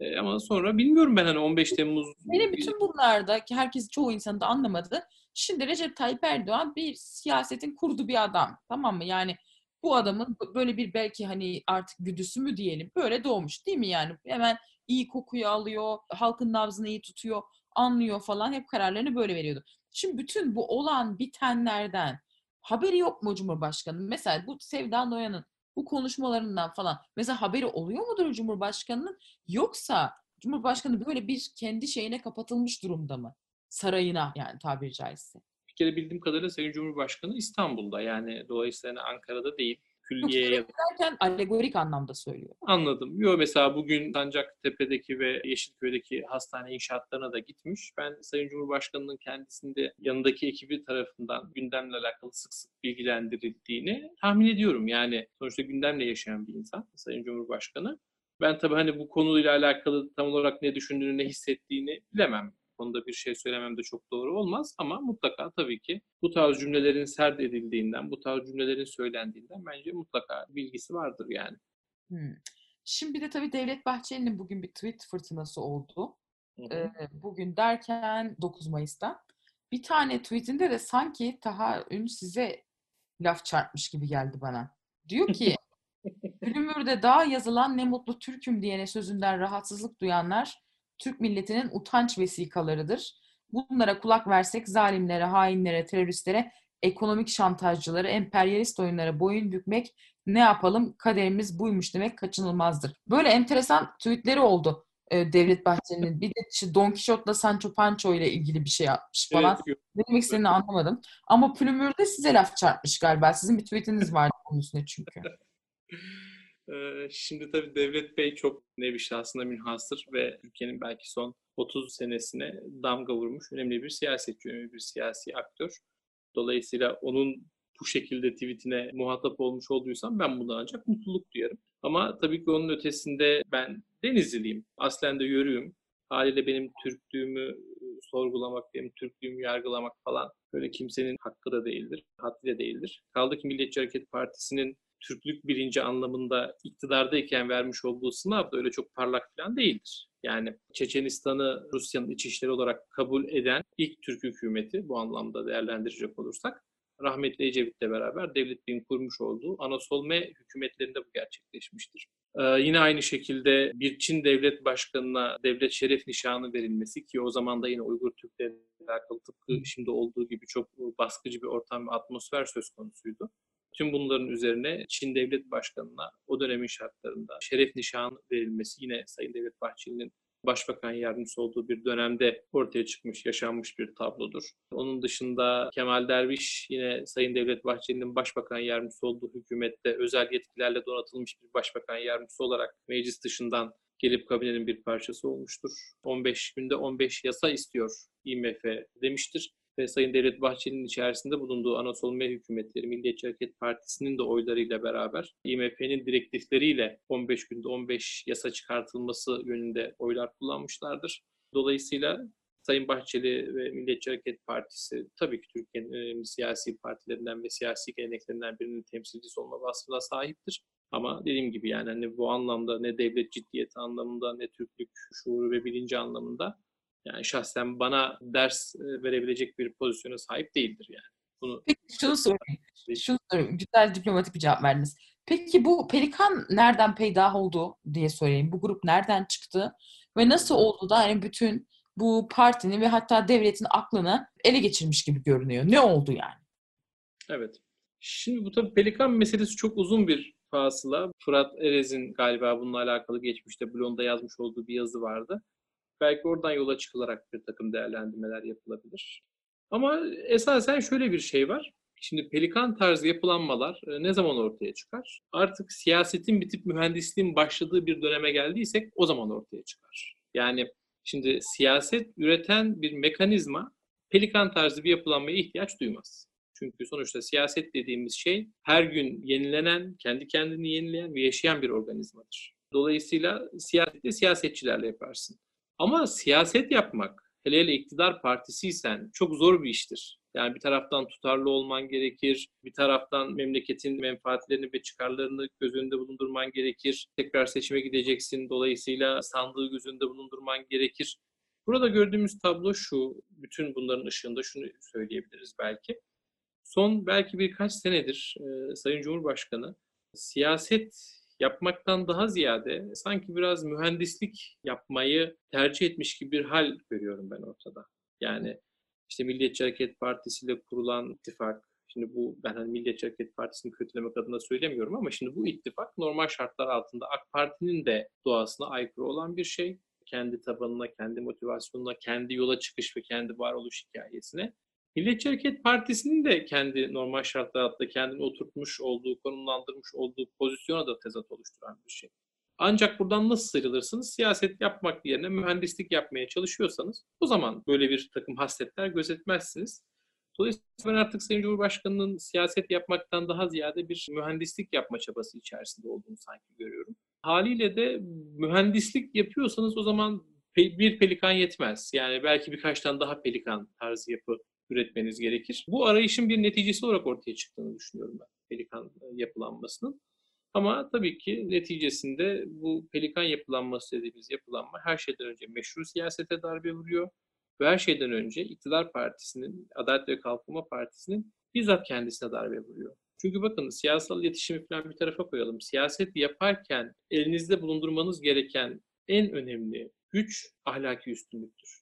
Speaker 3: E, ama sonra bilmiyorum ben hani 15 Temmuz
Speaker 4: Benim bütün bunlarda ki herkes çoğu insanı da anlamadı. Şimdi Recep Tayyip Erdoğan bir siyasetin kurdu bir adam. Tamam mı? Yani bu adamın böyle bir belki hani artık güdüsü mü diyelim böyle doğmuş değil mi yani? Hemen iyi kokuyu alıyor, halkın nabzını iyi tutuyor, anlıyor falan hep kararlarını böyle veriyordu. Şimdi bütün bu olan bitenlerden haberi yok mu Cumhurbaşkanı? Mesela bu Sevda Noyan'ın bu konuşmalarından falan mesela haberi oluyor mudur Cumhurbaşkanı'nın? Yoksa Cumhurbaşkanı böyle bir kendi şeyine kapatılmış durumda mı? Sarayına yani tabiri caizse.
Speaker 3: bir kere bildiğim kadarıyla Sayın Cumhurbaşkanı İstanbul'da yani dolayısıyla Ankara'da değil. Külliye'ye
Speaker 4: Derken alegorik anlamda söylüyor.
Speaker 3: Anladım. Yo mesela bugün Sancaktepe'deki ve Yeşilköy'deki hastane inşaatlarına da gitmiş. Ben Sayın Cumhurbaşkanı'nın kendisinde yanındaki ekibi tarafından gündemle alakalı sık sık bilgilendirildiğini tahmin ediyorum. Yani sonuçta gündemle yaşayan bir insan Sayın Cumhurbaşkanı. Ben tabii hani bu konuyla alakalı tam olarak ne düşündüğünü, ne hissettiğini bilemem. Konuda bir şey söylemem de çok doğru olmaz ama mutlaka tabii ki bu tarz cümlelerin sert edildiğinden, bu tarz cümlelerin söylendiğinden bence mutlaka bilgisi vardır yani.
Speaker 4: Hmm. Şimdi bir de tabii Devlet Bahçeli'nin bugün bir tweet fırtınası oldu.
Speaker 3: Hı hı.
Speaker 4: Bugün derken 9 Mayıs'ta. Bir tane tweetinde de sanki Taha Ün size laf çarpmış gibi geldi bana. Diyor ki Gülümür'de daha yazılan ne mutlu Türk'üm diyene sözünden rahatsızlık duyanlar Türk milletinin utanç vesikalarıdır. Bunlara kulak versek zalimlere, hainlere, teröristlere, ekonomik şantajcılara, emperyalist oyunlara boyun bükmek ne yapalım kaderimiz buymuş demek kaçınılmazdır. Böyle enteresan tweetleri oldu e, Devlet Bahçeli'nin. Bir de işte Don Quixote'la Sancho Pancho ile ilgili bir şey yapmış falan.
Speaker 3: Evet,
Speaker 4: Ne demek istediğini anlamadım. Ama Plümür de size laf çarpmış galiba. Sizin bir tweetiniz vardı bunun üstüne çünkü.
Speaker 3: Şimdi tabii Devlet Bey çok nevi şahsına münhasır ve Türkiye'nin belki son 30 senesine damga vurmuş önemli bir siyasetçi, önemli bir siyasi aktör. Dolayısıyla onun bu şekilde tweetine muhatap olmuş olduysam ben bundan ancak mutluluk duyarım. Ama tabii ki onun ötesinde ben Denizliliyim. Aslen de yörüyüm. Haliyle benim Türklüğümü sorgulamak, benim Türklüğümü yargılamak falan böyle kimsenin hakkı da değildir, haddi de değildir. Kaldı ki Milliyetçi Hareket Partisi'nin Türklük bilinci anlamında iktidardayken vermiş olduğu sınav da öyle çok parlak falan değildir. Yani Çeçenistan'ı Rusya'nın iç işleri olarak kabul eden ilk Türk hükümeti bu anlamda değerlendirecek olursak rahmetli Ecevit'le beraber devletin kurmuş olduğu Anasolme hükümetlerinde bu gerçekleşmiştir. Ee, yine aynı şekilde bir Çin devlet başkanına devlet şeref nişanı verilmesi ki o zaman da yine Uygur Türklerle alakalı tıpkı şimdi olduğu gibi çok baskıcı bir ortam ve atmosfer söz konusuydu. Tüm bunların üzerine Çin Devlet Başkanı'na o dönemin şartlarında şeref nişanı verilmesi yine Sayın Devlet Bahçeli'nin başbakan yardımcısı olduğu bir dönemde ortaya çıkmış, yaşanmış bir tablodur. Onun dışında Kemal Derviş yine Sayın Devlet Bahçeli'nin başbakan yardımcısı olduğu hükümette özel yetkilerle donatılmış bir başbakan yardımcısı olarak meclis dışından gelip kabinenin bir parçası olmuştur. 15 günde 15 yasa istiyor IMF demiştir ve Sayın Devlet Bahçeli'nin içerisinde bulunduğu Anadolu hükümetleri, Milliyetçi Hareket Partisi'nin de oylarıyla beraber IMF'nin direktifleriyle 15 günde 15 yasa çıkartılması yönünde oylar kullanmışlardır. Dolayısıyla Sayın Bahçeli ve Milliyetçi Hareket Partisi tabii ki Türkiye'nin önemli siyasi partilerinden ve siyasi geleneklerinden birinin temsilcisi olma vasfına sahiptir. Ama dediğim gibi yani hani bu anlamda ne devlet ciddiyeti anlamında ne Türklük şuuru ve bilinci anlamında yani şahsen bana ders e, verebilecek bir pozisyona sahip değildir yani.
Speaker 4: Bunu Peki şunu sorayım. Şunu sorayım. Güzel diplomatik bir cevap verdiniz. Peki bu Pelikan nereden peydah oldu diye sorayım. Bu grup nereden çıktı? Ve nasıl oldu da hani bütün bu partinin ve hatta devletin aklını ele geçirmiş gibi görünüyor. Ne oldu yani?
Speaker 3: Evet. Şimdi bu tabii Pelikan meselesi çok uzun bir fasıla. Fırat Erez'in galiba bununla alakalı geçmişte blonda yazmış olduğu bir yazı vardı. Belki oradan yola çıkılarak bir takım değerlendirmeler yapılabilir. Ama esasen şöyle bir şey var. Şimdi pelikan tarzı yapılanmalar e, ne zaman ortaya çıkar? Artık siyasetin bitip mühendisliğin başladığı bir döneme geldiysek o zaman ortaya çıkar. Yani şimdi siyaset üreten bir mekanizma pelikan tarzı bir yapılanmaya ihtiyaç duymaz. Çünkü sonuçta siyaset dediğimiz şey her gün yenilenen, kendi kendini yenileyen ve yaşayan bir organizmadır. Dolayısıyla siyaseti siyasetçilerle yaparsın. Ama siyaset yapmak, hele hele iktidar partisiysen çok zor bir iştir. Yani bir taraftan tutarlı olman gerekir, bir taraftan memleketin menfaatlerini ve çıkarlarını göz önünde bulundurman gerekir. Tekrar seçime gideceksin, dolayısıyla sandığı göz önünde bulundurman gerekir. Burada gördüğümüz tablo şu, bütün bunların ışığında şunu söyleyebiliriz belki. Son belki birkaç senedir e, Sayın Cumhurbaşkanı siyaset yapmaktan daha ziyade sanki biraz mühendislik yapmayı tercih etmiş gibi bir hal görüyorum ben ortada. Yani işte Milliyetçi Hareket Partisi ile kurulan ittifak, şimdi bu ben hani Milliyetçi Hareket Partisi'ni kötülemek adına söylemiyorum ama şimdi bu ittifak normal şartlar altında AK Parti'nin de doğasına aykırı olan bir şey. Kendi tabanına, kendi motivasyonuna, kendi yola çıkış ve kendi varoluş hikayesine Milliyetçi Hareket Partisi'nin de kendi normal şartlar altında kendini oturtmuş olduğu, konumlandırmış olduğu pozisyona da tezat oluşturan bir şey. Ancak buradan nasıl sıyrılırsınız? Siyaset yapmak yerine mühendislik yapmaya çalışıyorsanız o zaman böyle bir takım hasletler gözetmezsiniz. Dolayısıyla ben artık Sayın Cumhurbaşkanı'nın siyaset yapmaktan daha ziyade bir mühendislik yapma çabası içerisinde olduğunu sanki görüyorum. Haliyle de mühendislik yapıyorsanız o zaman bir pelikan yetmez. Yani belki birkaç tane daha pelikan tarzı yapı üretmeniz gerekir. Bu arayışın bir neticesi olarak ortaya çıktığını düşünüyorum ben pelikan e, yapılanmasının. Ama tabii ki neticesinde bu pelikan yapılanması dediğimiz yapılanma her şeyden önce meşru siyasete darbe vuruyor. Ve her şeyden önce iktidar partisinin, Adalet ve Kalkınma Partisi'nin bizzat kendisine darbe vuruyor. Çünkü bakın siyasal iletişimi falan bir tarafa koyalım. Siyaset yaparken elinizde bulundurmanız gereken en önemli güç ahlaki üstünlüktür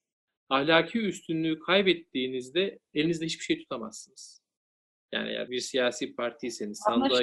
Speaker 3: ahlaki üstünlüğü kaybettiğinizde elinizde hiçbir şey tutamazsınız. Yani eğer bir siyasi partiyseniz sandığa...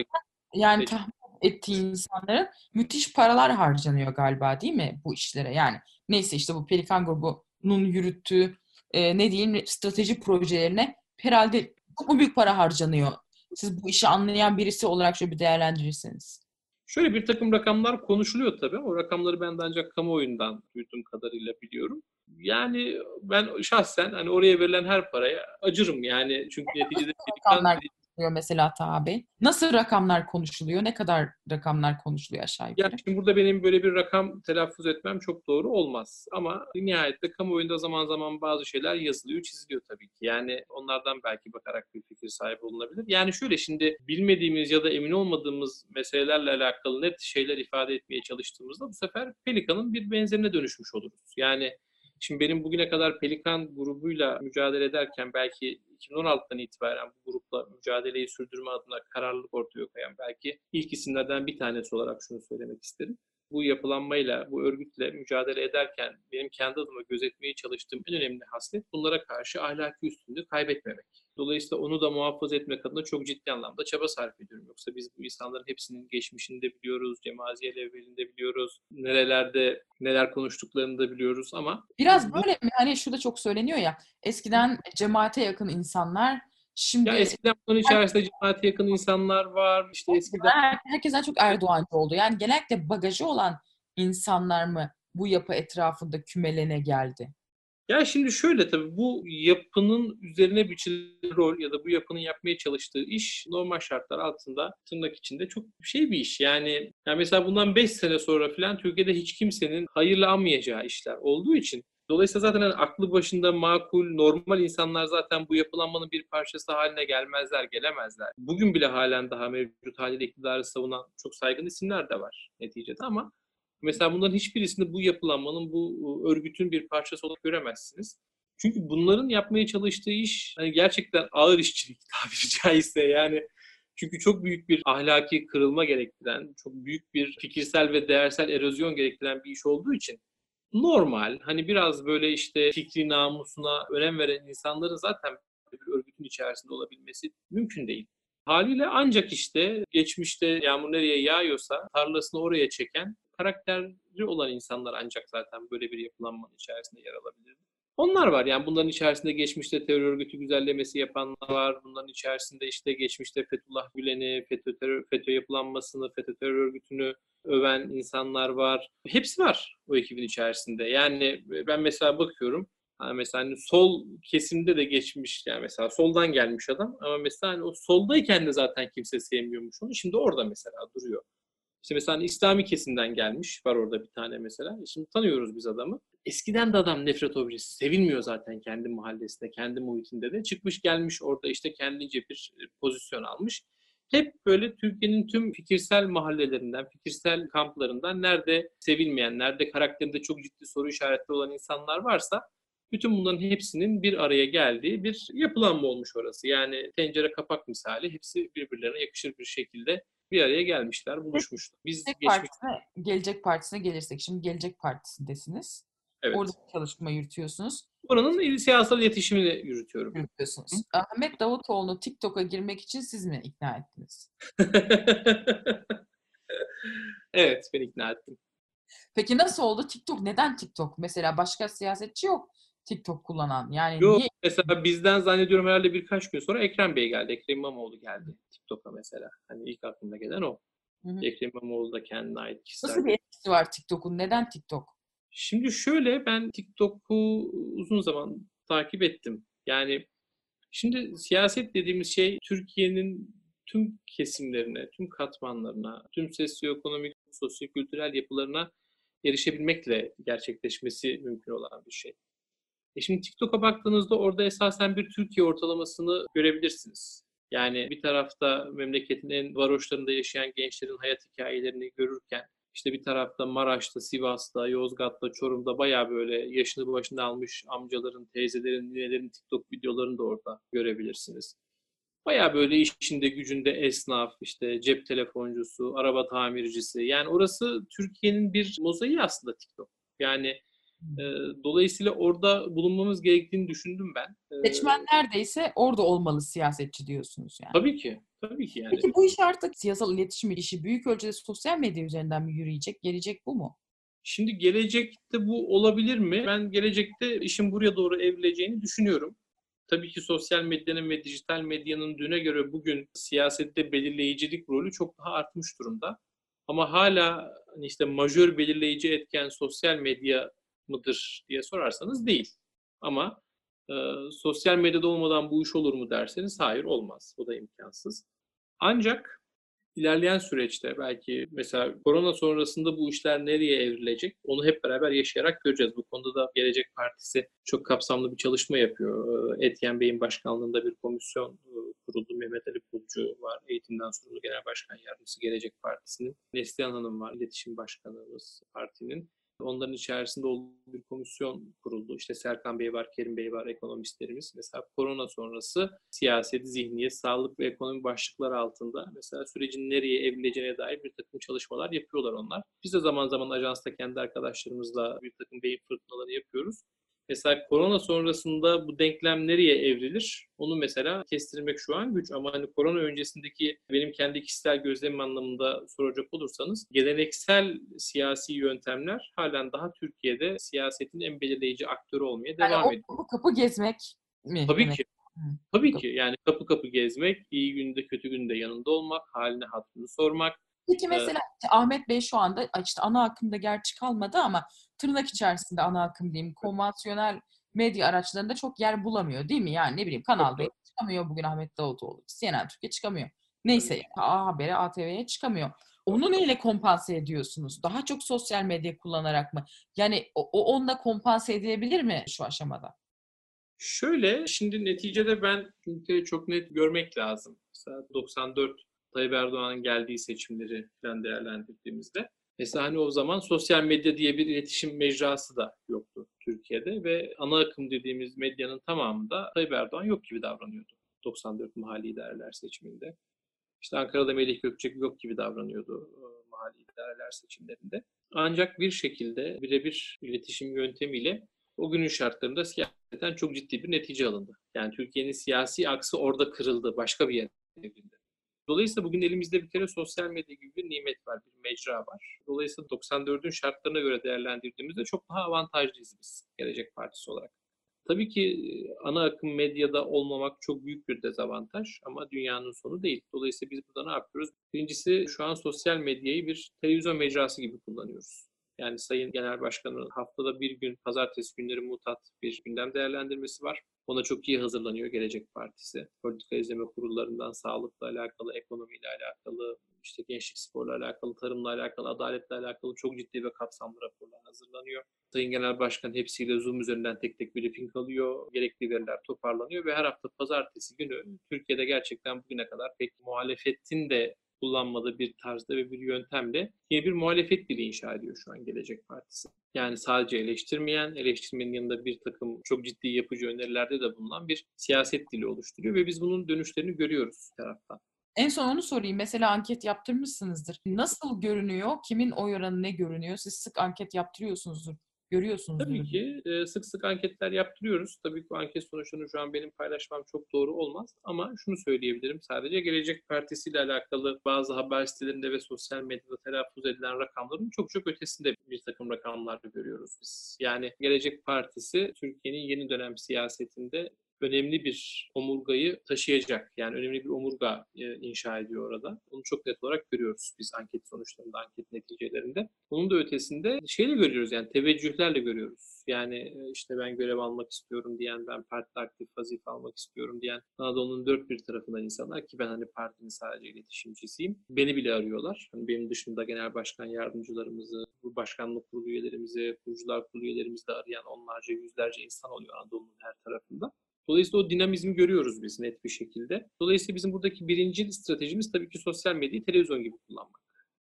Speaker 4: Yani tahmin ettiği insanların müthiş paralar harcanıyor galiba değil mi bu işlere? Yani neyse işte bu Pelikan grubunun yürüttüğü e, ne diyeyim strateji projelerine herhalde çok büyük para harcanıyor. Siz bu işi anlayan birisi olarak şöyle bir değerlendirirseniz.
Speaker 3: Şöyle bir takım rakamlar konuşuluyor tabii. O rakamları ben de ancak kamuoyundan duyduğum kadarıyla biliyorum. Yani ben şahsen hani oraya verilen her paraya acırım yani. Çünkü neticede
Speaker 4: rakamlar konuşuluyor mesela Bey? Nasıl rakamlar konuşuluyor? Ne kadar rakamlar konuşuluyor aşağı yukarı?
Speaker 3: Ya şimdi burada benim böyle bir rakam telaffuz etmem çok doğru olmaz. Ama nihayette kamuoyunda zaman zaman bazı şeyler yazılıyor, çiziliyor tabii ki. Yani onlardan belki bakarak bir fikir sahibi olunabilir. Yani şöyle şimdi bilmediğimiz ya da emin olmadığımız meselelerle alakalı net şeyler ifade etmeye çalıştığımızda bu sefer Pelikan'ın bir benzerine dönüşmüş oluruz. Yani Şimdi benim bugüne kadar Pelikan grubuyla mücadele ederken belki 2016'dan itibaren bu grupla mücadeleyi sürdürme adına kararlılık ortaya koyan belki ilk isimlerden bir tanesi olarak şunu söylemek isterim. Bu yapılanmayla, bu örgütle mücadele ederken benim kendi adıma gözetmeye çalıştığım en önemli haslet bunlara karşı ahlaki üstünlüğü kaybetmemek. Dolayısıyla onu da muhafaza etmek adına çok ciddi anlamda çaba sarf ediyorum. Yoksa biz bu insanların hepsinin geçmişini de biliyoruz, Cemaziye evvelinde biliyoruz, nerelerde neler konuştuklarını da biliyoruz ama...
Speaker 4: Biraz böyle mi? Hani şurada çok söyleniyor ya, eskiden cemaate yakın insanlar Şimdi
Speaker 3: ya eskiden bunun içerisinde cemaate yakın insanlar var. İşte eskiden
Speaker 4: herkesten çok Erdoğancı oldu. Yani genellikle bagajı olan insanlar mı bu yapı etrafında kümelene geldi?
Speaker 3: Ya şimdi şöyle tabii bu yapının üzerine biçilen rol ya da bu yapının yapmaya çalıştığı iş normal şartlar altında tırnak içinde çok şey bir iş. Yani, yani mesela bundan 5 sene sonra falan Türkiye'de hiç kimsenin hayırlı anmayacağı işler olduğu için Dolayısıyla zaten hani aklı başında makul, normal insanlar zaten bu yapılanmanın bir parçası haline gelmezler, gelemezler. Bugün bile halen daha mevcut haliyle iktidarı savunan çok saygın isimler de var neticede ama Mesela bunların hiçbirisinde bu yapılanmanın, bu örgütün bir parçası olarak göremezsiniz. Çünkü bunların yapmaya çalıştığı iş hani gerçekten ağır işçilik tabiri caizse yani çünkü çok büyük bir ahlaki kırılma gerektiren, çok büyük bir fikirsel ve değersel erozyon gerektiren bir iş olduğu için normal, hani biraz böyle işte fikri namusuna önem veren insanların zaten bir örgütün içerisinde olabilmesi mümkün değil. Haliyle ancak işte geçmişte yağmur nereye yağıyorsa tarlasını oraya çeken karakterli olan insanlar ancak zaten böyle bir yapılanmanın içerisinde yer alabilir. Onlar var yani bunların içerisinde geçmişte terör örgütü güzellemesi yapanlar var. Bunların içerisinde işte geçmişte Fethullah Gülen'i, FETÖ, terör, FETÖ yapılanmasını, FETÖ terör örgütünü öven insanlar var. Hepsi var o ekibin içerisinde. Yani ben mesela bakıyorum hani mesela hani sol kesimde de geçmiş yani mesela soldan gelmiş adam ama mesela hani o soldayken de zaten kimse sevmiyormuş onu. Şimdi orada mesela duruyor. İşte mesela hani İslami kesimden gelmiş. Var orada bir tane mesela. E şimdi tanıyoruz biz adamı. Eskiden de adam nefret objesi. Sevilmiyor zaten kendi mahallesinde, kendi muhitinde de. Çıkmış gelmiş orada işte kendince bir e, pozisyon almış. Hep böyle Türkiye'nin tüm fikirsel mahallelerinden, fikirsel kamplarından nerede sevilmeyen, nerede karakterinde çok ciddi soru işaretli olan insanlar varsa bütün bunların hepsinin bir araya geldiği bir yapılanma olmuş orası. Yani tencere kapak misali hepsi birbirlerine yakışır bir şekilde bir araya gelmişler, buluşmuşlar.
Speaker 4: Biz Gelecek geçmiş... Partisi'ne, Gelecek Partisi'ne gelirsek, şimdi Gelecek Partisi'ndesiniz. Evet. Orada çalışma yürütüyorsunuz.
Speaker 3: Oranın siyasal iletişimini yürütüyorum.
Speaker 4: Yürütüyorsunuz. Hı. Ahmet Davutoğlu'nu TikTok'a girmek için siz mi ikna ettiniz?
Speaker 3: evet, ben ikna ettim.
Speaker 4: Peki nasıl oldu? TikTok neden TikTok? Mesela başka siyasetçi yok TikTok kullanan. Yani
Speaker 3: Yok niye? mesela bizden zannediyorum herhalde birkaç gün sonra Ekrem Bey geldi. Ekrem İmamoğlu geldi TikTok'a mesela. Hani ilk aklıma gelen o. Hı hı. Ekrem İmamoğlu da kendine ait kişisel.
Speaker 4: Nasıl bir etkisi var TikTok'un? Neden TikTok?
Speaker 3: Şimdi şöyle ben TikTok'u uzun zaman takip ettim. Yani şimdi siyaset dediğimiz şey Türkiye'nin tüm kesimlerine, tüm katmanlarına, tüm sosyoekonomik, sosyokültürel yapılarına erişebilmekle gerçekleşmesi mümkün olan bir şey. E şimdi TikTok'a baktığınızda orada esasen bir Türkiye ortalamasını görebilirsiniz. Yani bir tarafta memleketin en varoşlarında yaşayan gençlerin hayat hikayelerini görürken işte bir tarafta Maraş'ta, Sivas'ta, Yozgat'ta, Çorum'da baya böyle yaşını başında almış amcaların, teyzelerin, ninelerin TikTok videolarını da orada görebilirsiniz. Baya böyle işinde gücünde esnaf, işte cep telefoncusu, araba tamircisi. Yani orası Türkiye'nin bir mozaiği aslında TikTok. Yani e, dolayısıyla orada bulunmamız gerektiğini düşündüm ben.
Speaker 4: Seçmen neredeyse orada olmalı siyasetçi diyorsunuz yani.
Speaker 3: Tabii ki. Tabii ki yani.
Speaker 4: Peki bu iş artık siyasal iletişim işi büyük ölçüde sosyal medya üzerinden mi yürüyecek? Gelecek bu mu?
Speaker 3: Şimdi gelecekte bu olabilir mi? Ben gelecekte işin buraya doğru evrileceğini düşünüyorum. Tabii ki sosyal medyanın ve dijital medyanın düne göre bugün siyasette belirleyicilik rolü çok daha artmış durumda. Ama hala hani işte majör belirleyici etken sosyal medya mıdır diye sorarsanız değil. Ama e, sosyal medyada olmadan bu iş olur mu derseniz hayır olmaz. O da imkansız. Ancak ilerleyen süreçte belki mesela korona sonrasında bu işler nereye evrilecek onu hep beraber yaşayarak göreceğiz. Bu konuda da Gelecek Partisi çok kapsamlı bir çalışma yapıyor. Etyen Bey'in başkanlığında bir komisyon kuruldu. Mehmet Ali Pulcu var. Eğitimden sorumlu Genel Başkan Yardımcısı Gelecek Partisi'nin. Neslihan Hanım var. İletişim Başkanımız partinin. Onların içerisinde olduğu bir komisyon kuruldu. İşte Serkan Bey var, Kerim Bey var, ekonomistlerimiz. Mesela korona sonrası siyaset, zihniyet, sağlık ve ekonomi başlıkları altında mesela sürecin nereye evrileceğine dair bir takım çalışmalar yapıyorlar onlar. Biz de zaman zaman ajansta kendi arkadaşlarımızla bir takım beyin fırtınaları yapıyoruz. Mesela korona sonrasında bu denklem nereye evrilir? Onu mesela kestirmek şu an güç ama hani korona öncesindeki benim kendi kişisel gözlemim anlamında soracak olursanız geleneksel siyasi yöntemler halen daha Türkiye'de siyasetin en belirleyici aktörü olmaya devam
Speaker 4: yani
Speaker 3: ediyor.
Speaker 4: O kapı gezmek mi?
Speaker 3: Tabii
Speaker 4: demek?
Speaker 3: ki. Tabii ki. Yani kapı kapı gezmek, iyi günde kötü günde yanında olmak, haline hatırını sormak.
Speaker 4: Peki mesela işte Ahmet Bey şu anda işte ana akımda gerçi kalmadı ama tırnak içerisinde ana akım diyeyim konvansiyonel medya araçlarında çok yer bulamıyor değil mi? Yani ne bileyim Kanal D çıkamıyor bugün Ahmet Davutoğlu. CNN Türkiye çıkamıyor. Neyse A Haber'e ATV'ye çıkamıyor. Onu neyle kompanse ediyorsunuz? Daha çok sosyal medya kullanarak mı? Yani o, o onunla kompanse edilebilir mi şu aşamada?
Speaker 3: Şöyle, şimdi neticede ben ülkeyi çok net görmek lazım. Mesela 94 Tayyip Erdoğan'ın geldiği seçimleri falan değerlendirdiğimizde mesela hani o zaman sosyal medya diye bir iletişim mecrası da yoktu Türkiye'de ve ana akım dediğimiz medyanın tamamında Tayyip Erdoğan yok gibi davranıyordu 94 mahalli idareler seçiminde. İşte Ankara'da Melih Gökçek yok gibi davranıyordu e, mahalli idareler seçimlerinde. Ancak bir şekilde birebir iletişim yöntemiyle o günün şartlarında siyaseten çok ciddi bir netice alındı. Yani Türkiye'nin siyasi aksı orada kırıldı, başka bir yere evrildi. Dolayısıyla bugün elimizde bir kere sosyal medya gibi bir nimet var, bir mecra var. Dolayısıyla 94'ün şartlarına göre değerlendirdiğimizde çok daha avantajlıyız biz Gelecek Partisi olarak. Tabii ki ana akım medyada olmamak çok büyük bir dezavantaj ama dünyanın sonu değil. Dolayısıyla biz burada ne yapıyoruz? Birincisi şu an sosyal medyayı bir televizyon mecrası gibi kullanıyoruz. Yani Sayın Genel Başkan'ın haftada bir gün pazartesi günleri mutat bir gündem değerlendirmesi var. Ona çok iyi hazırlanıyor Gelecek Partisi. Politika izleme kurullarından sağlıkla alakalı, ekonomiyle alakalı, işte gençlik sporla alakalı, tarımla alakalı, adaletle alakalı çok ciddi ve kapsamlı raporlar hazırlanıyor. Sayın Genel Başkan hepsiyle Zoom üzerinden tek tek briefing alıyor. Gerekli veriler toparlanıyor ve her hafta pazartesi günü Türkiye'de gerçekten bugüne kadar pek muhalefetin de kullanmadığı bir tarzda ve bir yöntemle yeni bir muhalefet dili inşa ediyor şu an Gelecek Partisi. Yani sadece eleştirmeyen, eleştirmenin yanında bir takım çok ciddi yapıcı önerilerde de bulunan bir siyaset dili oluşturuyor ve biz bunun dönüşlerini görüyoruz taraftan.
Speaker 4: En son onu sorayım. Mesela anket yaptırmışsınızdır. Nasıl görünüyor? Kimin oy oranı ne görünüyor? Siz sık anket yaptırıyorsunuzdur. Görüyorsunuz.
Speaker 3: Tabii ki e, sık sık anketler yaptırıyoruz. Tabii ki bu anket sonuçlarını şu an benim paylaşmam çok doğru olmaz. Ama şunu söyleyebilirim sadece Gelecek Partisi ile alakalı bazı haber sitelerinde ve sosyal medyada telaffuz edilen rakamların çok çok ötesinde bir takım rakamlar görüyoruz biz. Yani Gelecek Partisi Türkiye'nin yeni dönem siyasetinde önemli bir omurgayı taşıyacak. Yani önemli bir omurga e, inşa ediyor orada. Onu çok net olarak görüyoruz biz anket sonuçlarında, anket neticelerinde. Onun da ötesinde şeyle görüyoruz yani teveccühlerle görüyoruz. Yani e, işte ben görev almak istiyorum diyen, ben partide aktif vazife almak istiyorum diyen Anadolu'nun dört bir tarafından insanlar ki ben hani partinin sadece iletişimcisiyim. Beni bile arıyorlar. Hani benim dışında genel başkan yardımcılarımızı, bu başkanlık kurulu üyelerimizi, kurucular kurulu üyelerimizi de arayan onlarca, yüzlerce insan oluyor Anadolu'nun her tarafında. Dolayısıyla o dinamizmi görüyoruz biz net bir şekilde. Dolayısıyla bizim buradaki birinci stratejimiz tabii ki sosyal medyayı televizyon gibi kullanmak.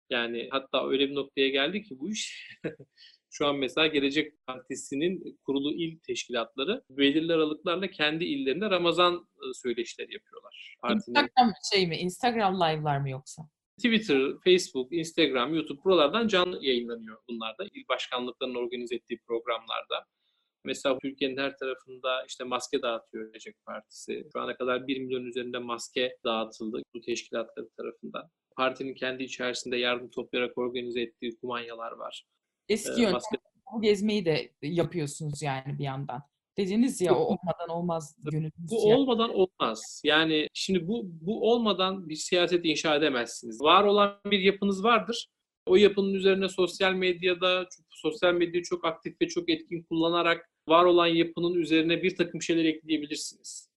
Speaker 3: Yani hatta öyle bir noktaya geldi ki bu iş şu an mesela Gelecek Partisi'nin kurulu il teşkilatları belirli aralıklarla kendi illerinde Ramazan söyleşileri yapıyorlar.
Speaker 4: Partinin... Instagram şey mi? Instagram live'lar mı yoksa?
Speaker 3: Twitter, Facebook, Instagram, YouTube buralardan canlı yayınlanıyor bunlar da. İl başkanlıklarının organize ettiği programlarda. Mesela Türkiye'nin her tarafında işte maske dağıtıyor Gelecek Partisi. Şu ana kadar 1 milyon üzerinde maske dağıtıldı bu teşkilatları tarafından. Partinin kendi içerisinde yardım toplayarak organize ettiği kumanyalar var.
Speaker 4: Eski ee, maske... bu gezmeyi de yapıyorsunuz yani bir yandan. Dediniz ya o olmadan olmaz
Speaker 3: gönüllü Bu ya. olmadan olmaz. Yani şimdi bu bu olmadan bir siyaset inşa edemezsiniz. Var olan bir yapınız vardır O yapının üzerine sosyal medyada, sosyal medyayı çok aktif ve çok etkin kullanarak var olan yapının üzerine bir takım şeyler ekleyebilirsiniz.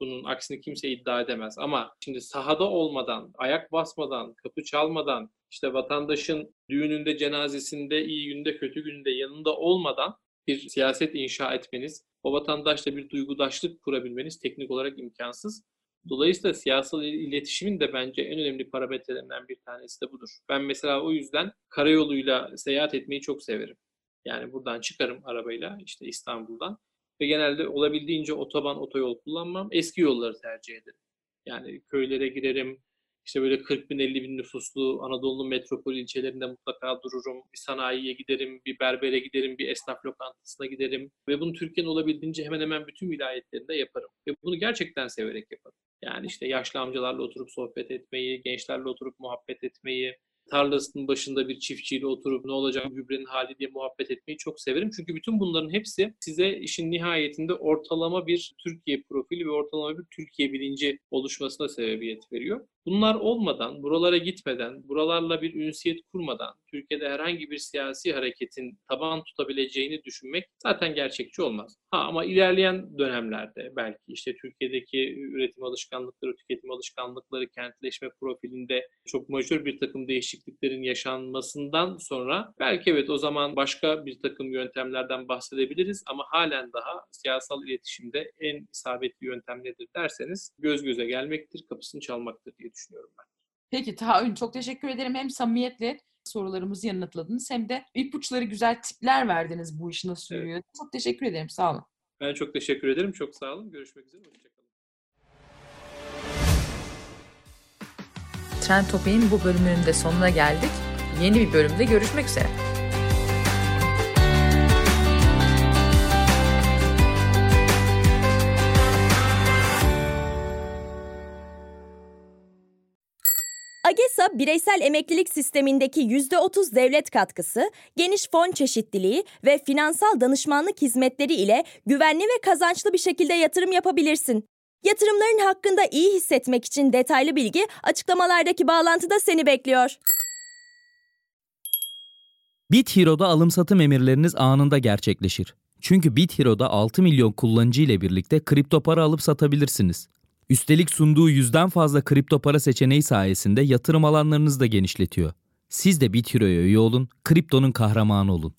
Speaker 3: Bunun aksini kimse iddia edemez. Ama şimdi sahada olmadan, ayak basmadan, kapı çalmadan, işte vatandaşın düğününde, cenazesinde, iyi günde, kötü günde yanında olmadan bir siyaset inşa etmeniz, o vatandaşla bir duygudaşlık kurabilmeniz teknik olarak imkansız. Dolayısıyla siyasal iletişimin de bence en önemli parametrelerinden bir tanesi de budur. Ben mesela o yüzden karayoluyla seyahat etmeyi çok severim. Yani buradan çıkarım arabayla işte İstanbul'dan ve genelde olabildiğince otoban, otoyol kullanmam. Eski yolları tercih ederim. Yani köylere girerim, işte böyle 40 bin 50 bin nüfuslu Anadolu'nun metropol ilçelerinde mutlaka dururum. Bir sanayiye giderim, bir berbere giderim, bir esnaf lokantasına giderim. Ve bunu Türkiye'nin olabildiğince hemen hemen bütün vilayetlerinde yaparım. Ve bunu gerçekten severek yaparım. Yani işte yaşlı amcalarla oturup sohbet etmeyi, gençlerle oturup muhabbet etmeyi, tarlasının başında bir çiftçiyle oturup ne olacak gübrenin hali diye muhabbet etmeyi çok severim. Çünkü bütün bunların hepsi size işin nihayetinde ortalama bir Türkiye profili ve ortalama bir Türkiye bilinci oluşmasına sebebiyet veriyor. Bunlar olmadan, buralara gitmeden, buralarla bir ünsiyet kurmadan Türkiye'de herhangi bir siyasi hareketin taban tutabileceğini düşünmek zaten gerçekçi olmaz. Ha ama ilerleyen dönemlerde belki işte Türkiye'deki üretim alışkanlıkları, tüketim alışkanlıkları, kentleşme profilinde çok majör bir takım değişikliklerin yaşanmasından sonra belki evet o zaman başka bir takım yöntemlerden bahsedebiliriz ama halen daha siyasal iletişimde en isabetli yöntem nedir derseniz göz göze gelmektir, kapısını çalmaktır diye düşünüyorum ben.
Speaker 5: Peki Tahayyün çok teşekkür ederim. Hem samimiyetle sorularımızı yanıtladınız hem de ipuçları güzel tipler verdiniz bu işi nasıl yürüyor. Evet. Çok teşekkür ederim. Sağ olun.
Speaker 3: Ben çok teşekkür ederim. Çok sağ olun. Görüşmek üzere. Hoşçakalın.
Speaker 4: Trend Topi'nin bu bölümünün de sonuna geldik. Yeni bir bölümde görüşmek üzere.
Speaker 1: AGESA bireysel emeklilik sistemindeki %30 devlet katkısı, geniş fon çeşitliliği ve finansal danışmanlık hizmetleri ile güvenli ve kazançlı bir şekilde yatırım yapabilirsin. Yatırımların hakkında iyi hissetmek için detaylı bilgi açıklamalardaki bağlantıda seni bekliyor.
Speaker 2: BitHero'da alım satım emirleriniz anında gerçekleşir. Çünkü BitHero'da 6 milyon kullanıcı ile birlikte kripto para alıp satabilirsiniz. Üstelik sunduğu yüzden fazla kripto para seçeneği sayesinde yatırım alanlarınızı da genişletiyor. Siz de BitHero'ya üye olun, kriptonun kahramanı olun.